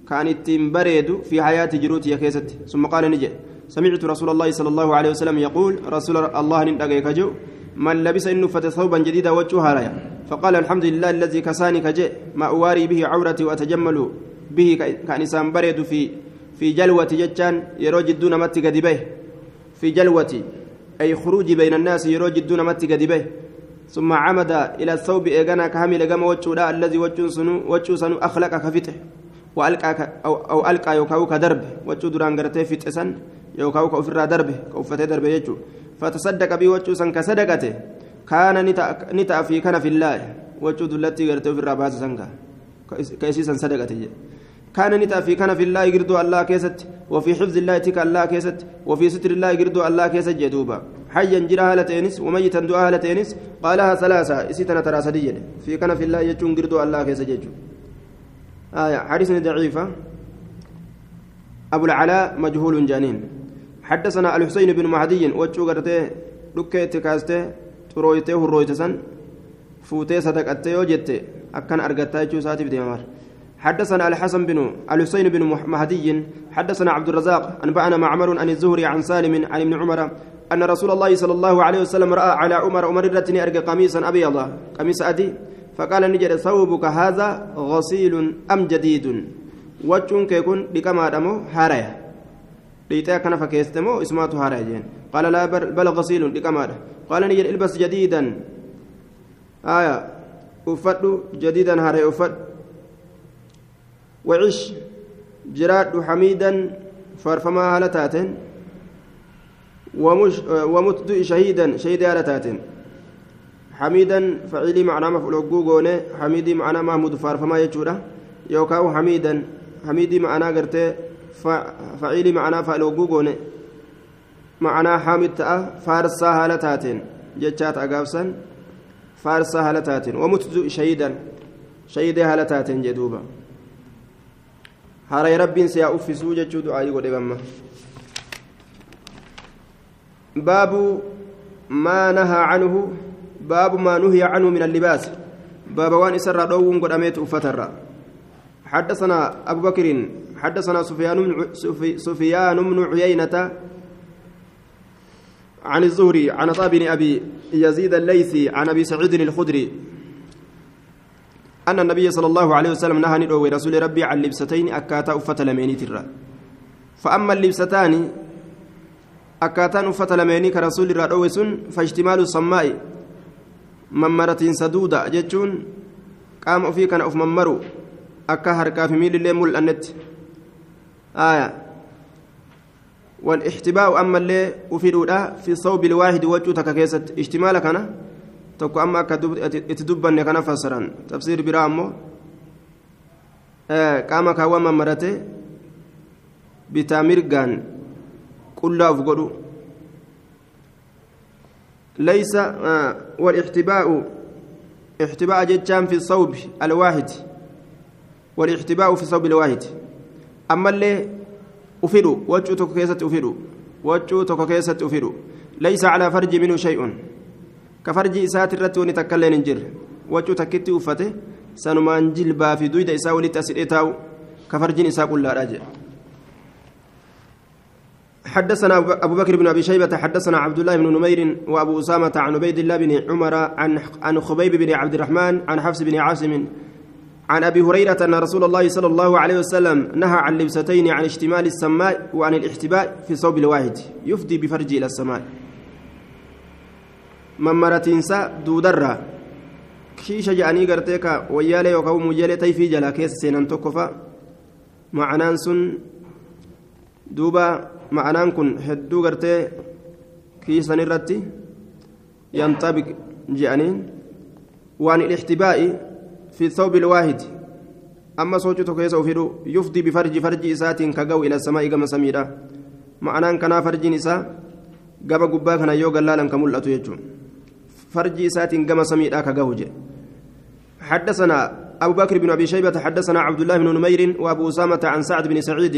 كان إتين بريد في حياة جروتي يا كيست ثم قال نجي سمعت رسول الله صلى الله عليه وسلم يقول رسول الله نندقيك جو من لبس إنه فت ثوبا جديدا وجهها فقال الحمد لله الذي كساني كجي ما أواري به عورتي وأتجمل به كان إنسان بريد في في جلوة جتان يروج دون مت قدبه في جلوة أي خروج بين الناس يروج دون مت قدبه ثم عمد إلى الثوب إيغانا كامل قام وجه الذي وجه سنو أخلق كفتح. وألقى أو, أو ألقى يوكاو كدرب وجه دران قرتي فتسن يوكاو كأفرا دربه كأفتي دربه يجو. فتصدق به وجه سن كصدقته. كان نتا في كان في الله وجه التي قرتي أفرا باز سنكا كيسيسا صدقته. كان نتا في كان في الله يقردو الله كيست. وفي حفظ الله تك الله كيست. وفي ستر الله يقردو الله كيست جدوبا. حيا جرى هالتينس وميتا دعاء قالها ثلاثة. إسيتنا ترى في كان في الله يجون الله آية. ضعيفة. أبو العلاء مجهول جانين حدثنا الحسين بن مهدي وجو غرته دكيت كاسته ترويته هرويتسن فوتي صدقته وجدت أكن أرغتا جو ساتي بديمار حدثنا الحسن بن الحسين بن مهدي حدثنا عبد الرزاق أنبأنا معمر عن الزهري عن سالم عن ابن عمر أن رسول الله صلى الله عليه وسلم رأى على عمر عمر رتني أرجى قميصا أبيضا قميص أدي فقال نجد ثوبك هذا غسيل أم جديد؟ وجهك يكون بكما دمو هاريا ليتا كان فكيستمو إسماته هاريا جين قال لا بل غسيل بكما قال نجد البس جديدا. آية. أفد جديدا هاريا أفد. وعش. جراد حميدا فارفما هالتاتين ومش ومت شهيدا شهيدا هالتاتين حميدا فعيلي معنى مفعول غوغونه حميدي معنى محمود فارفما يجودا يوكاو حميدا. حميدي معنى غرتي فعيلي معنى فعل غوغونه معنى حامد تأ فارسا هالتاتين جتشات أقابسا فارسا هالتاتين ومت شهيدا شهيدا هالتاتين جدوبا haa uffisuu jechuu du'aayii godhe bamma baabu maa nahaa canhu baabu maa nuhiya canhu min allibaas baaba waan isarraa dhoowwuun godhameetu uffatarra حدثنا أبو بكر حدثنا سفيان بن عيينة عن الزهري عن طاب بن أبي يزيد الليثي عن أبي سعيد الخدري أن النبي صلى الله عليه وسلم نهى ندعو رسول ربي عن لبستين أكاتا أفت لميني ترى فأما اللبستان lameenii ka rasuulli irraa dhoowwe sun fashtimaalu sammaa'i mammaratiinsa duuda jechuun qaama ofii kana of mammaru akka harkaa fi miilillee mul'annetti والإحتباء أما اللي أفيدودا في الصوب الواحد وجه تككيست إحتمال كان؟ تكو أما أتدبن كان فسرا تفسير برامو آه قام كاوما مرته. بتامرغان كلها أفقدوا ليس آه والإحتباء إحتباء جتان في الصوب الواحد. والإحتباء في الصوب الواحد. اللي ufidu waccuu tokko keessatti ufidu waccuu tokko keessatti ufidu laysa calaa farji minhu shay'un ka farji isaati irratti wani takka illeen hin jirre waccuu takkitti uffate sanumaan jilbaa fi duyda isaa walitti asidhee taa'u ka farjiin isaa qullaadha jedhe حدثنا أبو بكر بن أبي شيبة حدثنا عبد الله بن نمير وأبو أسامة عن عبيد الله بن عمر عن عن خبيب بن عبد الرحمن عن حفص بن عاصم عن أبي هريرة أن رسول الله صلى الله عليه وسلم نهى عن لبستين عن اشتمال السماء وعن الاحتباء في صوب الواحد يفدي بفرجه إلى السماء. ممرتينسا دودرا كيش جاني غرتيكا ويالي وكو مجالي تيفي جلا كيس سينان توكفا معنان سن دوبا معنان كن هدو غرتي كيسان الرتي ينطبق جانين. وعن الاحتباء في الثوب الواحد. أما صوتك كيس أفيدو يفضي بفرج فرج إسات كجو إلى السماء كما سميرا. معنى كنا فرج نساء قبا قبا كان يوغا لالا كملة يجون فرج إسات كما سميرا كجوج حدثنا أبو بكر بن أبي شيبة حدثنا عبد الله بن نمير وأبو أسامة عن سعد بن سعيد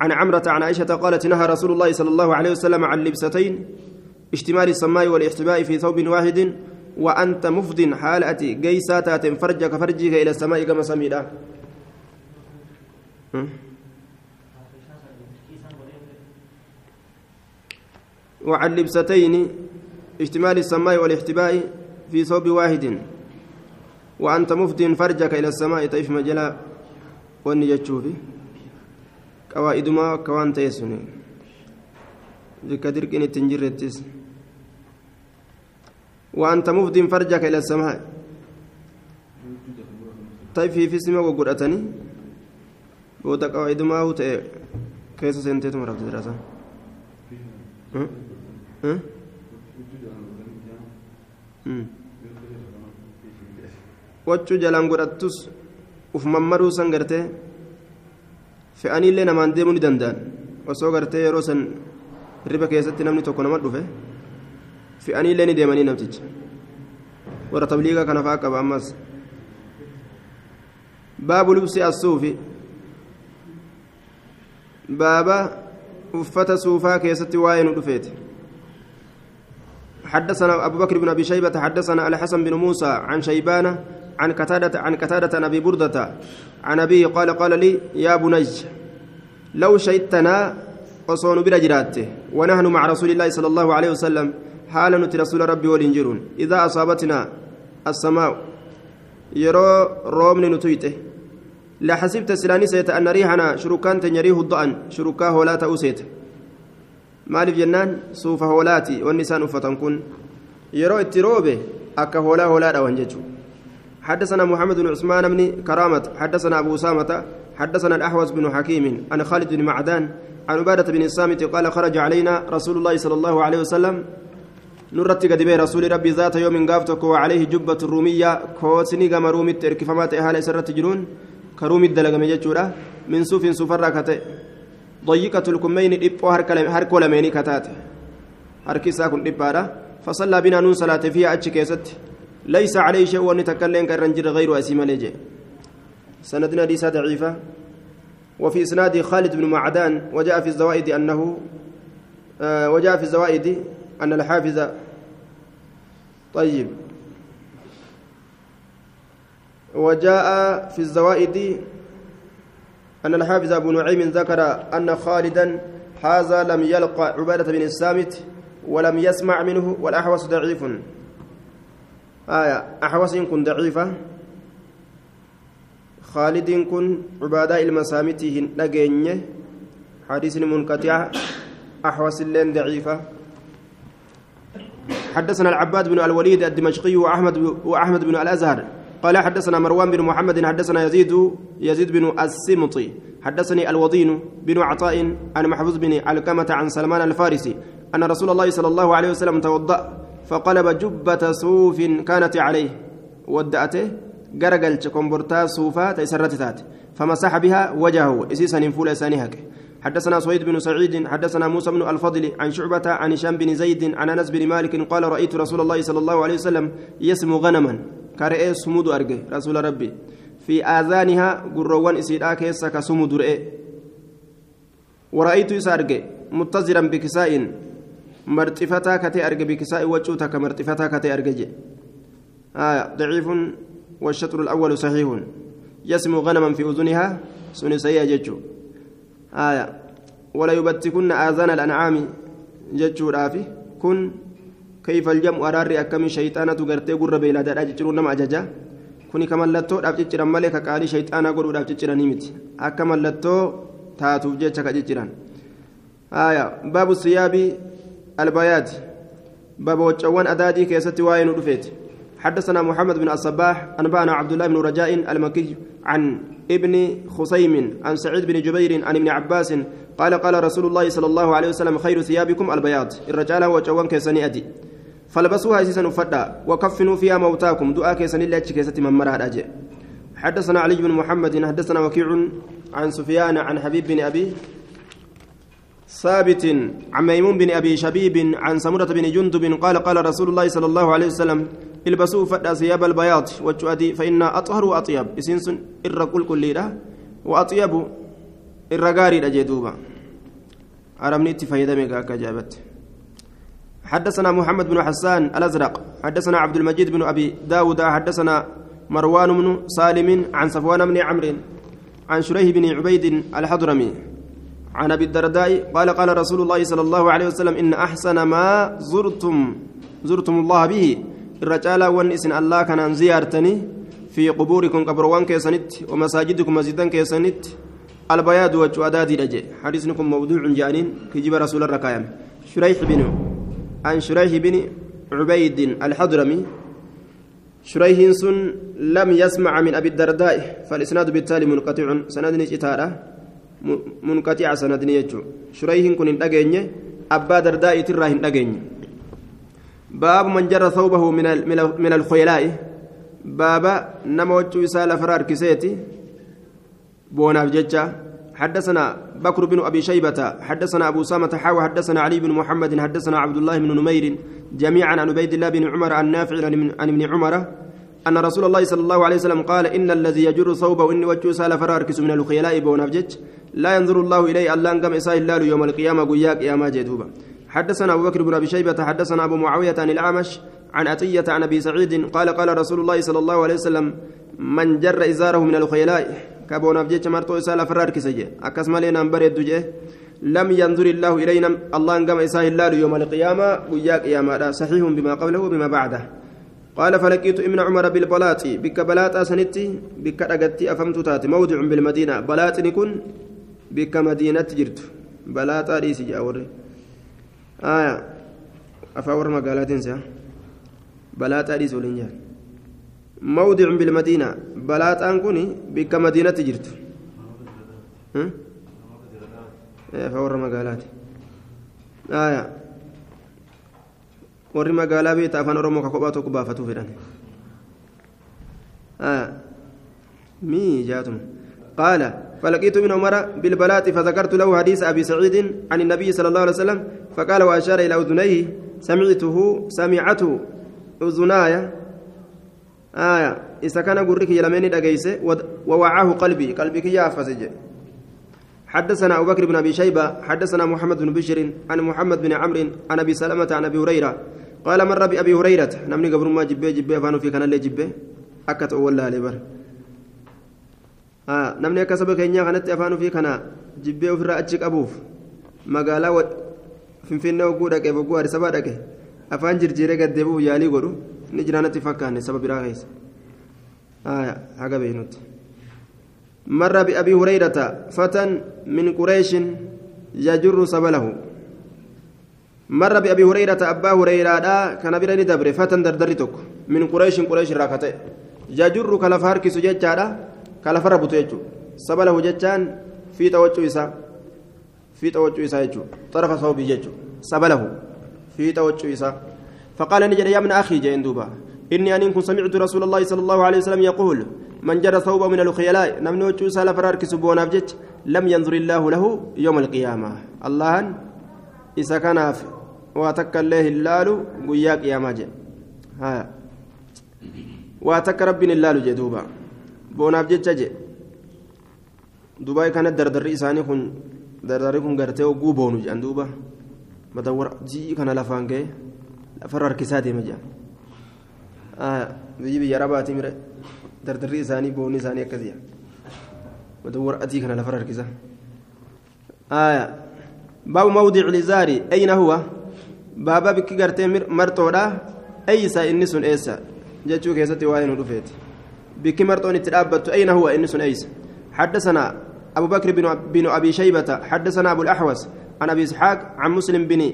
عن عمرة عن عائشة قالت نهى رسول الله صلى الله عليه وسلم عن لبستين اشتمال السماء والاحتباء في ثوب واحد وأنت مفض حالتي جيسات فرجك فرجك إلى السماء كما سميدا. وعن لبستين اشتمال السماء والاحتباء في ثوب واحد. وأنت مفض فرجك إلى السماء. طيف مجلا وني جتشوفي. قواعد ما كوان تيسوني. ذكر كنت تنجرتس. وأنت مفد فرجك إلى السماء طيب في في سماء وقرأتني بودا قواعد ما هو تأ كيس سنتيت مرة دراسة ها ها wachuu jalaan godhattus uf mammaruu san gartee fe'aniillee namaan deemuu ni danda'an osoo gartee yeroo san riba keessatti namni tokko nama dhufe fe'anii illee ni deemanii namticha warra tabliigaa kana fa'aa qaba ammas. Baabu lubsi assuufi. Baaba uffata suufaa keessatti حدثنا أبو بكر بن أبي شيبة حدثنا الحسن بن موسى عن شيبان عن قتادة عن قتادة أبي بردة عن أبيه قال قال لي يا بني لو شهدتنا وصون برجراته ونحن مع رسول الله صلى الله عليه وسلم حال نتي رسول ربي ولنجرون إذا أصابتنا السماء يرى رومن نتويته لا حسبت سلاني سيت أن ريحنا شركان تنيريه الضأن شركا ولا hoolaati wanni isaan uffatan kun yeroo itti roobe akka hoolaa hoolaadha wan jechuudha حدثنا محمد بن عثمان بن كرامة حدثنا أبو أسامة حدثنا الأحوص بن حكيم عن خالد بن معدان عن عبادة بن الصامت قال خرج علينا رسول الله صلى الله عليه وسلم نرتي قد بي رسول ربي ذات يوم قافتك وعليه جبة الرومية كوتني قام رومي تركفمات إهالة سرت جنون كرومي الدلق مججورة من صوف صفر كتئ ضيقة الكمين إبو هركو لميني كتات هركي ساكن إبارة فصلى بنا نون صلاة فيها أتش ليس عليه شيء ونتكلم كرنجر غير أسيم لجي سندنا ديسا ضعيفة وفي إسناد خالد بن معدان وجاء في الزوائد أنه وجاء في الزوائد أن الحافظ طيب. وجاء في الزوائد أن الحافظ أبو نعيم ذكر أن خالدا هذا لم يلقى عبادة بن السامت ولم يسمع منه والأحوص ضعيف. آية أحوص كن ضعيفة. خالد كن عبادة المسامت نجيني حديث منقطع. أحوس اللين ضعيفة. حدثنا العباد بن الوليد الدمشقي وأحمد وأحمد بن الأزهر. قال حدثنا مروان بن محمد حدثنا يزيد يزيد بن السمطي. حدثني الوضين بن عطاء عن محفوظ بن علقمة عن سلمان الفارسي أن رسول الله صلى الله عليه وسلم توضأ فقلب جبة صوف كانت عليه. ودأته قرقل كومبورتا صوفا تيسرت فمسح بها وجهه. إسيسا فول سانيهك حدثنا سويد بن سعيد حدثنا موسى بن الفضل عن شعبة عن هشام بن زيد عن أنس بن مالك قال رأيت رسول الله صلى الله عليه وسلم يسمو غنما. كرئ سمود أرجع رسول ربي. في آذانها قروان إسيدا كيسا كسمود رئ. ورأيت إسارجع متزرا بكساء. مرتفتا كتي أرجع بكساء وجوتا كمرتفتا كتي أرجع. آه ضعيف والشطر الأول صحيح. يسمو غنما في أذنها؟ سنسيا ججو آية ولا يبتكن آذان الأنعام ججو رافي كن كيف الجمع أراري أكمي شيطانة غرتي قرر بيلا دادا ججرون نما أججا dhaaf cicciran malee ka qaalii shayxaanaa godhuudhaaf cicciranii miti akka mallattoo taatuuf jecha ka cicciran baabu siyaabii albayaati baaba waccawwan adaadii keessatti waa'ee nu dhufeeti حدثنا محمد بن الصباح أنبأنا عبد الله بن رجاء المكي عن ابن خصيم عن سعيد بن جبير عن ابن عباس قال قال رسول الله صلى الله عليه وسلم خير ثيابكم البياض. الرجال وجوان كيسني أدي. فلبسوها سيسن فدا وكفنوا فيها موتاكم. دعاء كيسن الله كيستي من مراد حدثنا علي بن محمد حدثنا وكيع عن سفيان عن حبيب بن أبي ثابت عن ميمون بن أبي شبيب عن سمرة بن جندب قال قال رسول الله صلى الله عليه وسلم إلبسوا ثياب البياض وجؤدي فإن أطهر وأطيب إسنسن إر كل كل وأطيب إر غاري أجدوبا أرمني تفيدمك كجابت حدثنا محمد بن حسان الأزرق حدثنا عبد المجيد بن أبي داود حدثنا مروان بن سالم عن صفوان بن عمرو عن شريه بن عبيد الحضرمي. عن أبي الدرداء قال قال رسول الله صلى الله عليه وسلم إن أحسن ما زرتم زرتم الله به. الرجال والنسن الله كان زيارتني في قبوركم قبروان كيسنت ومساجدكم مسجدا كيسنت البياد وجوادادي رجع حديثكم موضوع جانين كجب رسول الركايم شريح بن عن شريح بن عبيد الحضرمي شريح سن لم يسمع من ابي الدرداء فالاسناد بالتالي منقطع سند نجتاره منقطع سندني يجو شريح كن دغنيه ابا درداء ترى هن باب من جر ثوبه من من الخيلاء. بابا نموت يسال فرار كسيتي. بوناف ججا. حدثنا بكر بن أبي شيبة. حدثنا أبو سامة حاوى. حدثنا علي بن محمد. حدثنا عبد الله بن نمير. جميعا عن عبيد الله بن عمر عن نافع عن ابن عمر أن رسول الله صلى الله عليه وسلم قال إن الذي يجر ثوبه إني وجه سال فراركس من الخيلاء. بونافجج لا ينظر الله إليه. ألا أنقم إساء الله يوم القيامة. قياك يا ما جدوبا حدثنا أبو بكر بن أبي شيبة حدثنا أبو معاوية عن الأعمش عن أتية عن أبي سعيد قال قال رسول الله صلى الله عليه وسلم من جر إزاره من الخيلاء كابونافجج مرتو إساء فراركس أكسم لنا بريد لم ينظر الله إلينا الله أنقم إساء الله يوم القيامة قياك يا ما صحيح بما قبله وبما بعده. قال فلقيت ابن عمر بالبلاط. بك بلاط سنتي بك دغتي أفهمت تاتي. موضع بالمدينة. بلاط نكون بك مدينة جرت. بلاط aya afaan warra magaalaatiin si'a balaa xaadhiis waliin jaal mawdicun bilmadiina balaa xaan kun bikka madiinatti jirtu. Hmm? Eh, afaan warra magaalaati aya warri magaalaa beekta afaan oromoo ka kophaa tokko baafatuu fedhan aya mii jaatuma فلقيت ابن عمر بالبلاط فذكرت له حديث أبي سعيد عن النبي صلى الله عليه وسلم فقال وأشار إلى أذنيه سمعته سمعته. أذناي. آية. إذا كان قرك يلمني دقيسة ووعاه قلبي. قلبي كي فسج حدثنا أبو بكر بن أبي شيبة حدثنا محمد بن بشر عن محمد بن عمرو عن أبي سلمة عن أبي هريرة. قال مر بأبي هريرة. نمني قبر ما جبه جبه فانو في كان اللي جبه. أكت أولا لبر. آه نمني كسب كينيا كانت أفانو في كان جبه في رأتشك أبوف مقالا و finfinnee oguu dhaqee bogguu addisabaa dhaqe afaan jirjiiree gaddeebi'uuf yaalii godhu ni jiraanatti fakkaanne saba biraa keessa haga beeynutti مر بأبي هريرة فتى من قريش يجر سبله مر بأبي هريرة أبا هريرة كان برني دبر فتن دردرتك من قريش قريش راكته جاجر كلفار كي سججارا كلفر بوتيجو سبله ججان في توجه إسا في توجه إسا يجو طرف صوبي يجو سبله في توجه إسا فقال نجد يا من أخي جين دوبا إني أن كنت سمعت رسول الله صلى الله عليه وسلم يقول من جرى ثوبه من الخيلاء نمنو تشوسا لفرار كسبون أبجت لم ينظر الله له يوم القيامة الله إذا كان واتك الله اللال قياك يا ماجد ها واتك ربنا اللال جدوبا بون أبجت جي دبي كانت دردر إساني كن دردر كن قرتي وقوبون جان دوبا مدور جي كان لفان كي لفرار كساتي مجان biyyi biyya arabaati mire dardarri isaanii boonni isaanii akkasiya wadawwar atii kana lafa harkisa baabu mawdici lizaari ayna huwa baaba bikki gartee marxoodha eeysa inni sun eessa jechuu keessatti waa'ee nu dhufeeti dhaabbattu ayna huwa inni sun eeysa حدثنا أبو بكر بن, أبي شيبة حدثنا أبو الأحوص عن أبي إسحاق عن مسلم بن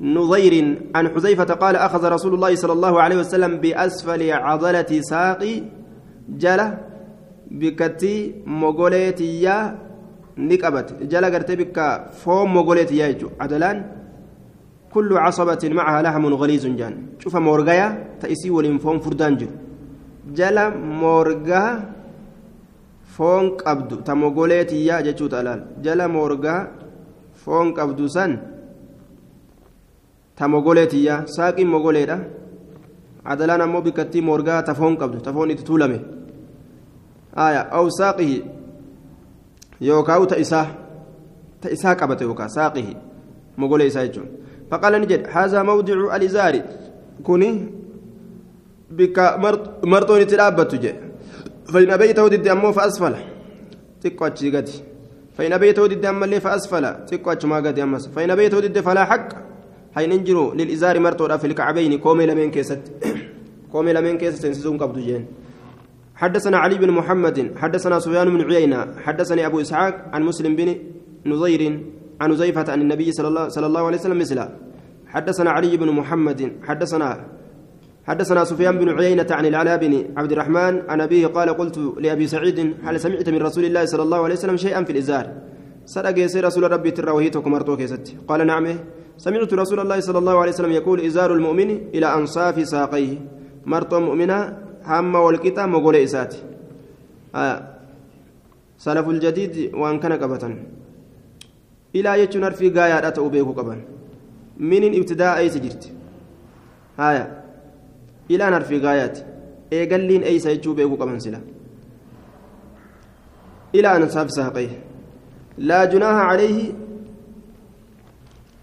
نظير عن حذيفة قال أخذ رسول الله صلى الله عليه وسلم بأسفل عضلة ساقي جلة بكتي مغوليتيا نكبت جلة قرتي بك فوم مغوليتيا عدلان كل عصبة معها لحم غليظ جان. شوف مورغايا تأسي ولين فوم فردان جو جلة مورغا فون قبدو تمغوليتيا جتشو تلال جلة مورغا فون قبدو سن ta mogoleetiyya saaqiin mogoleedha adalaan ammoo bikkattii morgaa tafoon qabdu tafoon itti tuulame aya aw saaqihi yookaa ta isaa ta isaa qabate yookaa saaqihi mogolee isaa jechuun faqaala jedhe haazaa mawdicu alizaari kuni bikka marxoon itti dhaabbattu jedhe أبيته ضد أمه فأسفل تقوى أتشي فإن أبيته ضد أما اللي فأسفل تقوى أتشي ما قد أمس فإن أبيته ضد فلا حق حين انجروا للإزار مرتورا في الكعبين كومي لمن كيست كومي لمن كيست سنسون قبض جين حدثنا علي بن محمد حدثنا سفيان بن عيينة حدثني أبو إسحاق عن مسلم بن نظير عن زيفة عن النبي صلى الله, صلى الله عليه وسلم مثله حدثنا علي بن محمد حدثنا حدثنا سفيان بن عيينة عن العلاء بن عبد الرحمن عن أبيه قال قلت لأبي سعيد هل سمعت من رسول الله صلى الله عليه وسلم شيئا في الإزار؟ صدق يسير رسول ربي تراوهيتكم مرتوك قال نعم. سمعت رسول الله صلى الله عليه وسلم يقول إزار المؤمن إلى أنصاف ساقيه. مرتو مؤمنة هم والكتا مقول إسات آه. سلف الجديد وأن كان قبتا إلى يجنر في غاية أتوبيك قبا من ابتداء أي سجرت؟ إلى نر في غايات. إيقلين أي سيجو بيكو قبا سلا. إلى أنصاف ساقيه. لا جناح عليه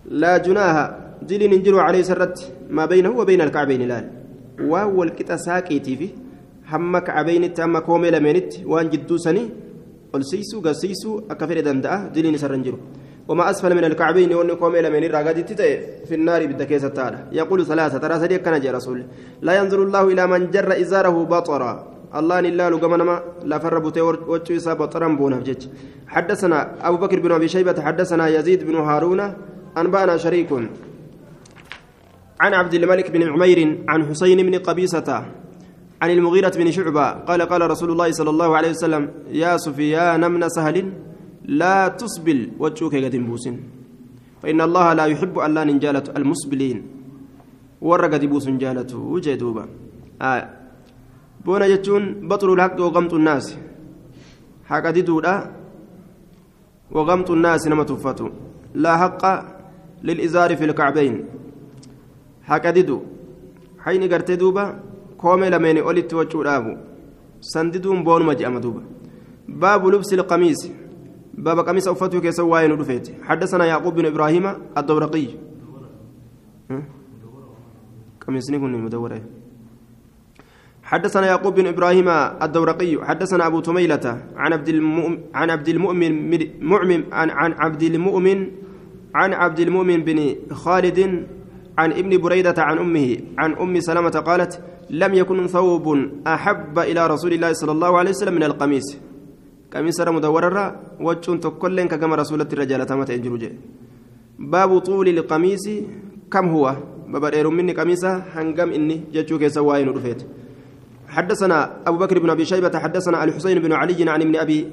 لا جناها. دليل ننجر عليه سرت ما بينه وبين الكعبين لال. وهو الكتا ساكيتي في هم كعبين تام كومي لمنت وان جدو سني قلسيسو قسيسو أكفر دندأ دليل سرنجر وما أسفل من الكعبين وإن كومي لمن راقد في النار بالدكيسة تعالى يقول ثلاثة ترى سديك كان جاء رسول. لا ينظر الله إلى من جر إزاره بطرا. الله إلا لقمنما لا فربت وجه بطرا بونا حدثنا أبو بكر بن أبي شيبة حدثنا يزيد بن هارون أنبأنا شريك. عن عبد الملك بن عمير عن حسين بن قبيصة عن المغيرة بن شعبة قال قال رسول الله صلى الله عليه وسلم يا سفيان من سهل لا تسبل وجهك قد بوس فإن الله لا يحب أن لا ننجالة المسبلين. ورقد بوس جالة وجدوبا آه. بونا جتون بطل الحق وغمط الناس. حق ديدودا وغمط الناس نما تفتو لا حق للإزار في الكعبين. حق ديدو حين قرت دوبا كومي لمن أولت وجودابو سنددون بون مجأم دوبا. باب لبس القميص. باب قميص أفتو كيسو واين رفيت حدثنا يعقوب بن إبراهيم الدورقي. قميص نكون مدورة. حدثنا يعقوب بن إبراهيم الدورقي. حدثنا أبو تميلة عن عبد المؤمن عن عبد المؤمن مؤمن عن عن عبد المؤمن عن عبد المؤمن بن خالد عن ابن بريدة عن امه عن أم سلمة قالت لم يكن ثوب أحب إلى رسول الله صلى الله عليه وسلم من القميص. قميص مدورة وجون تكلن كما رسول الرجال تمت باب طول القميص كم هو ببرير مني قميصة هنقم إني جتشو كيسا واين رفيت حدثنا أبو بكر بن أبي شيبة حدثنا الحسين بن علي عن ابن أبي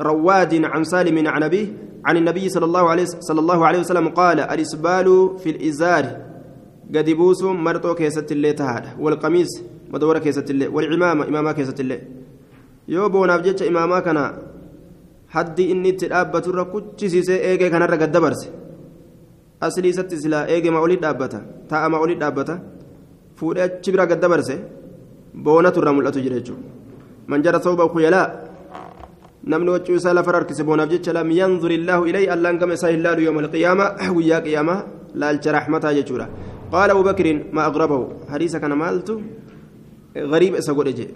رواد عن سالم عن أبيه عن النبي صلى الله عليه صلى الله عليه وسلم قال الإسبال في الإزار قد بوس مرتو كيسة اللي والقميص مدورة كيسة اللي والعمامة إمامة كيسة اللي يوبو نافجتش إمامة كان haddi inni itti dhaabbatu irra kuchisiisee eegee kanarra gad dabarse aslii isatti silaa eegema olii dhaabbata taa'ama olii dhaabbata fuudhee achi bira gad dabarse boonatu irraa mul'atu jira jechuudha manjara sooba kuyalaa namni waccuu isaa lafa harkise boonaaf jecha lam yanzur illaahu ilayhi allaan gama isaa hin laalu yooma alqiyaama guyyaa qiyaamaa laalcha raxmataa jechuudha qaala abu bakrin ma aqrabahu hadiisa kana maaltu gariiba isa godhe jee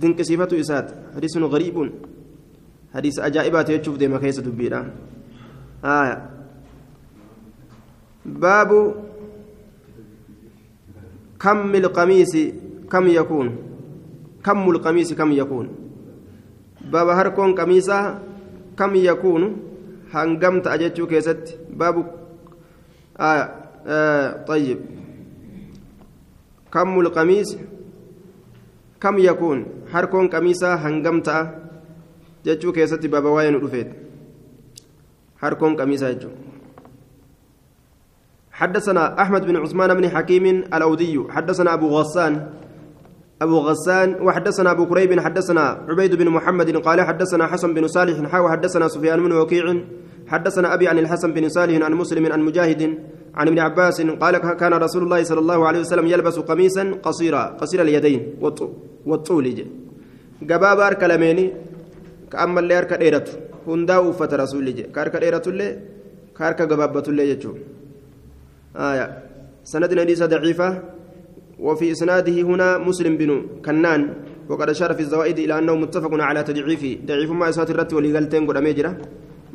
dinqisiifatu isaati hadiisun gariibuun hadiisa ajaa'ibaati jechuuf deema keessa dubbiidha baabu كم القميص كم يكون؟ كم القميص كم يكون؟ باب هركون قميصا كم يكون؟ هنقمت أجتشو كيست. باب آه آه طيب. كم القميص كم يكون؟ هركون قميصا هنقمت جتشو كيست باب واين رفيت هركون قميصا جتشو حدثنا أحمد بن عثمان بن حكيم الأودي حدثنا أبو غسان أبو غسان وحدثنا أبو كريب حدثنا عبيد بن محمد قال حدثنا حسن بن صالح حاو حدثنا سفيان بن وكيع حدثنا أبي عن الحسن بن صالح عن مسلم عن مجاهد عن ابن عباس قال كان رسول الله صلى الله عليه وسلم يلبس قميصا قصيرا قصير اليدين والطول جباب أرك لميني كأما اللي أرك ديرته هندا وفت رسول الله كأرك ديرته اللي كأرك جبابته اللي يجو آية. سند حديث ضعيفة. وفي إسناده هنا مسلم بن كنان. وقد أشار في الزوائد إلى أنه متفق على تضعيفه. ضعيف ما إسات الرت وليغلتين قد أميجرة.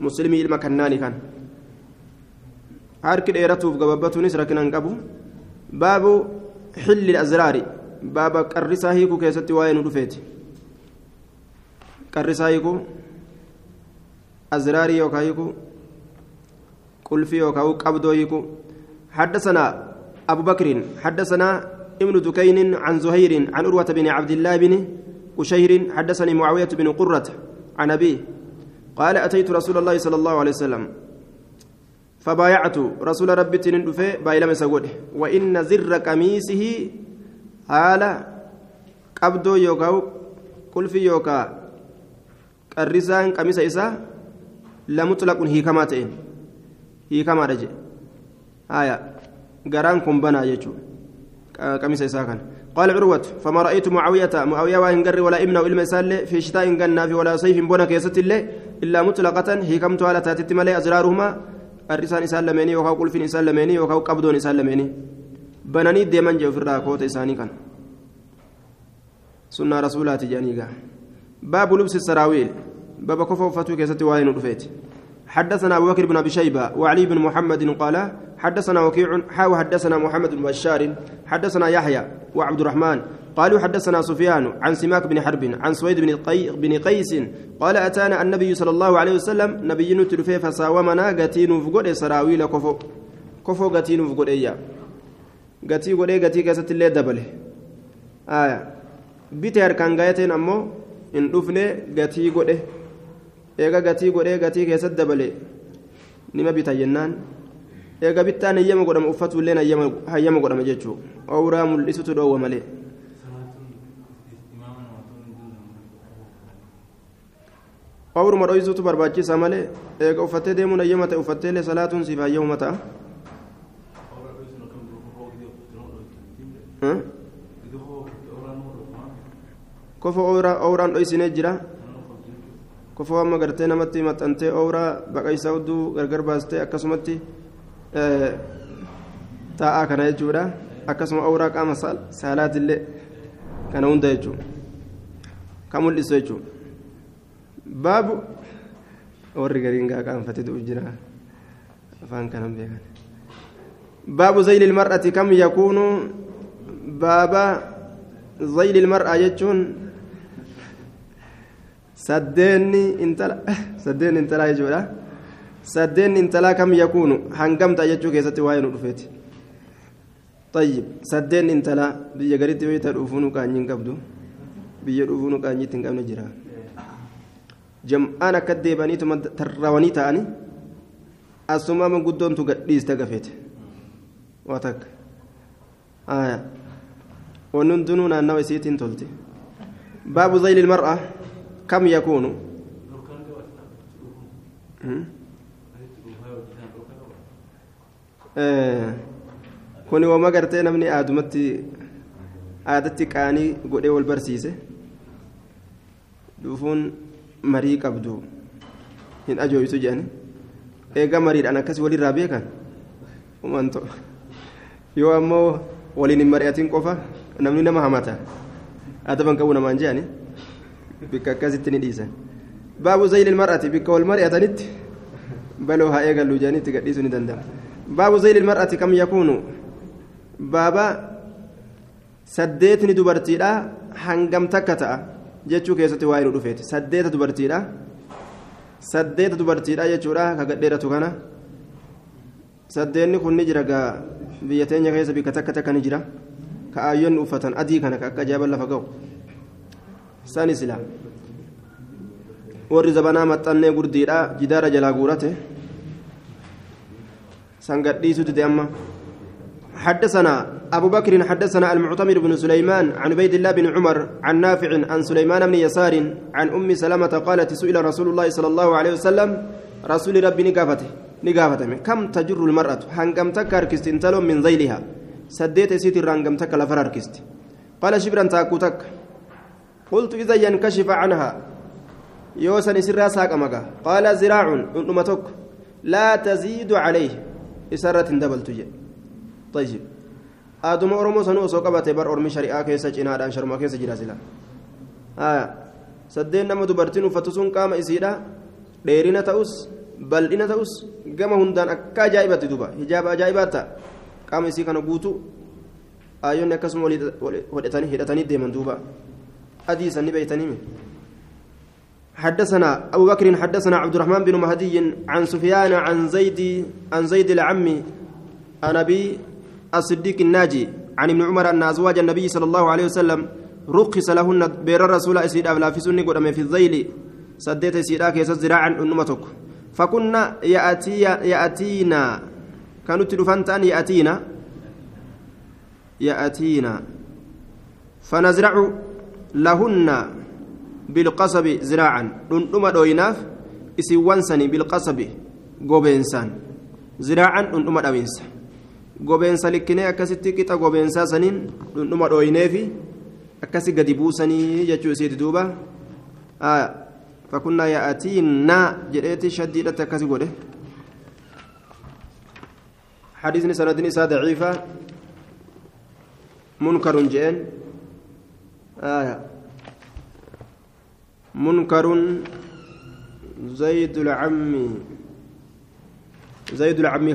مسلم إلما كان هارك الإيرة وقببته نسرة كنان قبو باب حل الأزرار باب قرصا هيكو كيست وين رفيت قرصا هيكو أزراري يوكا هيكو قلفي حدثنا أبو بكر حدثنا ابن دكين عن زهير عن أروة بن عبد الله بن أشير حدثني معاوية بن قرة عن أبيه قال أتيت رسول الله صلى الله عليه وسلم فبايعت رسول ربي تندفي بايلم سود وإن زر قميصه حال قبضو يوكاو قل في يوكا قرسان قميص إسا لمطلق هيكماتين هيكما رجي آية قران كن بنا يجو قميص إساكن قال عروة فما رأيت معاوية معاوية وإن قر ولا ابن إلما سال في شتاء قنا في ولا صيف بنا كيست الله إلا مطلقة هي كم على تاتت ملي أزرارهما الرسال إسال لميني وكاو قل في إسال لميني وكاو قبضون إسال لميني. بناني ديمان جو في الراكوت إساني كان. سنة رسولات جانيقا باب لبس السراويل. باب كفو فتو كيست وين رفيت حدثنا أبو بكر بن أبي شيبة وعلي بن محمد قال حدثنا وكيع حاو حدثنا محمد بن بشار. حدثنا يحيى وعبد الرحمن. قالوا حدثنا سفيان عن سماك بن حرب عن سويد بن, قي بن قيس قال أتانا النبي صلى الله عليه وسلم نبي نتلفي فساومنا قتين فقود سراويل كفو كفو قتين فقود إياه. قتي قود قتي كاسة اللي دبله. آية. بيتر كان قايتين أمو إن دفني قتي قود eega gatii godhee gatii keessatti dabale nima bita jennaan eega bittaan hayyama godhama uffatuullee hayyama godhama jechuu owraa mul'isutu dhoowwa malee owruma dhoyisuutu barbaachisa malee eega uffattee deemuun hayyama ta'e uffatteellee salaatuun siif hayyamuma ta'a kofa owraan dhoysinee jira kofoo amma gartee namatti maxxantee ooraa baqaysaa hudduu gargar baastee akkasumatti taa'aa kana jechuudha akkasuma ooraa qaama saalaatillee kana hunda jechuudha kan mul'isu jechuudha baabu warri gariin gaa qaanfatee du'u jira afaan kanan beekan baabu zayli ilmar'ati kam yakuunu baaba zayli ilmar'aa jechuun saddeenni intala saddeen intalaa jechuudha saddeen intalaa kam yakuunu hangamta jechuu keessatti waa'ee nu dhufeeti طيب سدين انتلا بيا غريتي ويتا دوفونو كانين قبدو بيا دوفونو كاني تنقمنا جرا جمعان كديباني تم ترواني تاني gadhiiste gafeete waa takka aya wanni hundinuu naannawa isiitiin tolte baabu zayli ilmar'a kam yakuunu kuni wama gartee namni aadumatti aadatti qaanii godhee wal barsiise dhufuun marii qabdu hin ajooysu jedhani eega mariidhaan akkasii walirraa beekan umanto yoo ammoo waliin hin mari'atin qofa namni nama hamata adaban qabu namaan je'ani bikka akkasitti ni dhiisan baabu zayli mar'ati bikka wal mari'atanitti baloo haa eegallu jedhanitti gadhiisuu ni danda'ama baabu zayli mar'ati kam yakuunu baaba saddeetni dubartiidha hangam takka ta'a jechuu keessatti waa'ee nu dhufeeti saddeeta dubartiidha saddeeta dubartiidha jechuudha ka gadheeratu kana saddeenni kun ni jira gaa biyya teenya keessa bikka takka takka ni jira ka aayyoonni uffatan adii kana ka akka ajaa'iban lafa ga'u sani sila warri zabanaa maxxannee gurdiidha jidaara jalaa guurate san gadhiisutti amma حدثنا أبو بكر حدثنا المعتمر بن سليمان عن عبيد الله بن عمر عن نافع عن سليمان بن يسار عن أم سلمة قالت سئل رسول الله صلى الله عليه وسلم رسول ربي نقافته نقافته كم تجر المرأة؟ هنقم تكر كستنتلو من ذيلها سديت سيتي رانقم تك لفرار قال شبرا تاكو تك قلت إذا ينكشف عنها يوسن سرا ساق قال زراع أمتك لا تزيد عليه. إسرة دبل تجي طيب aaduma oromoo sanuu osoo qabate bar ormi shari'aa keessa cinaadhaan sharma keessa jira sila saddeen nama dubartiin uffatu sun qaama isiidha dheerina ta'us bal'ina ta'us gama hundaan akka ajaa'ibatti duba hijaaba ajaa'ibaa ta'a qaama isii kana guutuu aayyoonni akkasuma hodhatanii hidhatanii deeman duuba adii sanni beeytanii حدثنا أبو بكر حدثنا عبد الرحمن بن مهدي عن سفيان عن زيد عن زيد العم عن أبي الصديق الناجي عن ابن عمر أن أزواج النبي صلى الله عليه وسلم رخص لهن بير الرسول أسيد أبلا في سنة قدام في الذيل سديت سيدا كيس زراعا أنمتك فكنا يأتي يأتينا. كانوا تلفنتان يأتينا. يأتينا. فنزرع لهن بالقصب زراعا. أنما دويناف إسوانسني بالقصب قوبينسان زراعا أنما دوينسان gobeensa likkinee akkasitti qixa gobeensaa saniin dhundhuma dhooyineefi akkasi gadi buusanii jechuu isiiti duuba fakunnaa yaa'atiinna jedheeti shaddiidhatti akkasi godhe حديثني سندين إساء ضعيفة منكر جئن آية منكر زيد العم زيد العم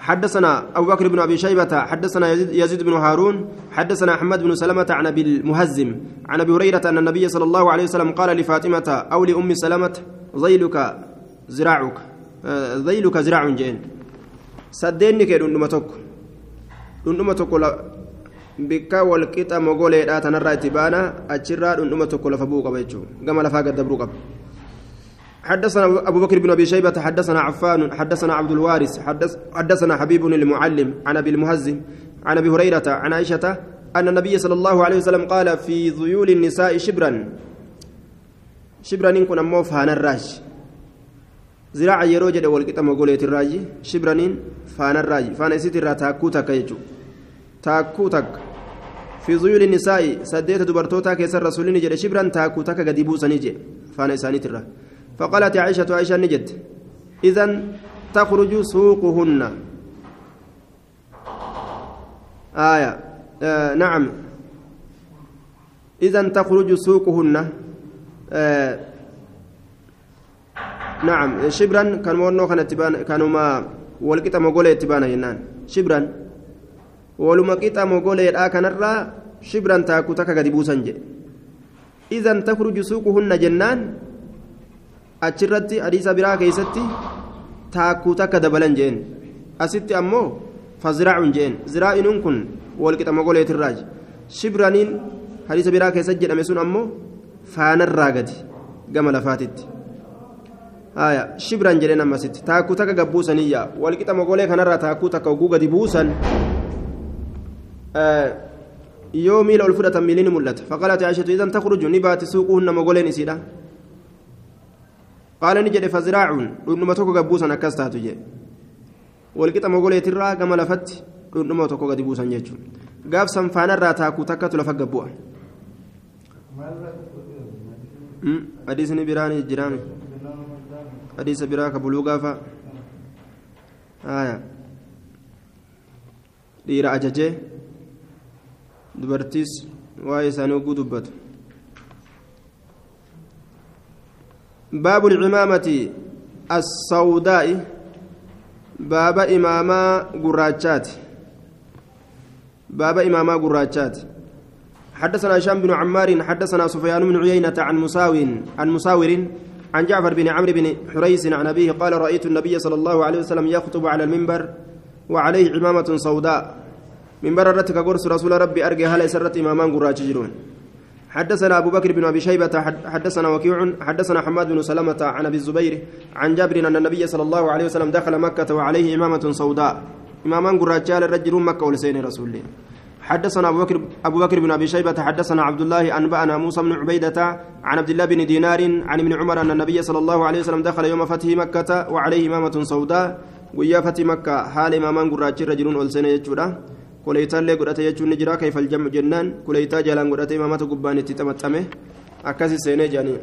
حدثنا أبو بكر بن أبي شيبة حدثنا يزيد بن هارون حدثنا أحمد بن سلمة عن أبي المهزم عن أبي هريرة أن النبي صلى الله عليه وسلم قال لفاطمة أو لأم سلمة ذيلك زراعك ذيلك زراع جين سديني كي دندما توك bikka walqixa mogoleedha tanarraa itti baana achirraa dhundhuma tokko lafa bu'u qaba jechuudha gama lafaa gad dabruu qaba حدثنا أبو بكر بن أبي شيبة حدثنا عفان حدثنا عبد الوارث حدث حدثنا حبيب المعلم عن أبي المهزم عن أبي هريرة عن عائشة أن النبي صلى الله عليه وسلم قال في ذيول النساء شبرا. شبرا إن كنا موف هانا الراج زراعة يروجد والكتاب مقولة الراج. شبرا فانا الراج. فانا سيت الرا تاكوتك يجو. تاكوتك. في ذيول النساء سديت دبرتوتا كيسر رسولين جد شبرا تاكوتك قد يبوسني جي فانا إساني فقالت عائشة عائشة نجد. إذا تخرج سوقهن. آية. آه نعم. إذا تخرج سوقهن. آه نعم. شبرا كان مورنو كان تبان كانوا ما والقطة مقولة تبان ينان شبرا. ولما قطة مقولة كان الرا شبرا تاكو تكا قد إذا تخرج سوقهن جنان. Achirratti hadiisa biraa keeysatti taakkuu takka dabalan jeen asitti ammoo faziraacun jeen ziraa'inuun kun walqixa mogoleetirraaji shibraniin hadiisa biraa keessatti jedhame sun ammoo faanarraa gadi gama lafaatitti haya shibran jedheen ammasitti taakkuu takka gabbuusaniyya walqixa mogolee kanarraa taakkuu takka oguu gadi buusan yoo miila ol fudhatan miilli ni mul'ata faqalati aishatu idan takhruju ni baati suuquhunna mogoleen isiidha ni jedhe faziraacuun dhundhuma tokko gabbuusan akkas taatu jedhe walqixa mogoleetirraa gama lafatti dhundhuma tokko gadi buusan jechuudha gaaf sanfaanarraa taakuu takkatu lafa gabbu'a hadiisni biraan jiraame hadiisa biraa ka buluu gaafa dhiira ajajee dubartiis waa'ee isaanii باب العمامة السوداء باب إماما قراتشات. باب إماما قراتشات. حدثنا هشام بن عمار حدثنا سفيان بن عيينة عن مساو عن مساور عن جعفر بن عمرو بن حريس عن أبيه قال رأيت النبي صلى الله عليه وسلم يخطب على المنبر وعليه عمامة سوداء. منبر الرتك قرص رسول ربي أرجع هل سرت إمامان قراتش جرون حدثنا أبو بكر بن أبي شيبة حدثنا وكيع حدثنا حماد بن سلمة عن أبي الزبير عن جابر أن النبي صلى الله عليه وسلم دخل مكة وعليه إمامة سوداء. إمامان قراتشال الرجل مكة ولسين رسول الله. حدثنا أبو بكر أبو بكر بن أبي شيبة حدثنا عبد الله أنبأنا موسى بن عبيدة عن عبد الله بن دينار عن ابن عمر أن النبي صلى الله عليه وسلم دخل يوم فتح مكة وعليه إمامة سوداء. ويا فتح مكة حال إمامان قراتشال رجل ولسين يجودا. Kuleeytaallee godhate jechuun ni jira kayfal jamu jennaan kuleeytaa jalaan godhate imaamata gubbaan itti xamaxame akkasi seenee jedhanii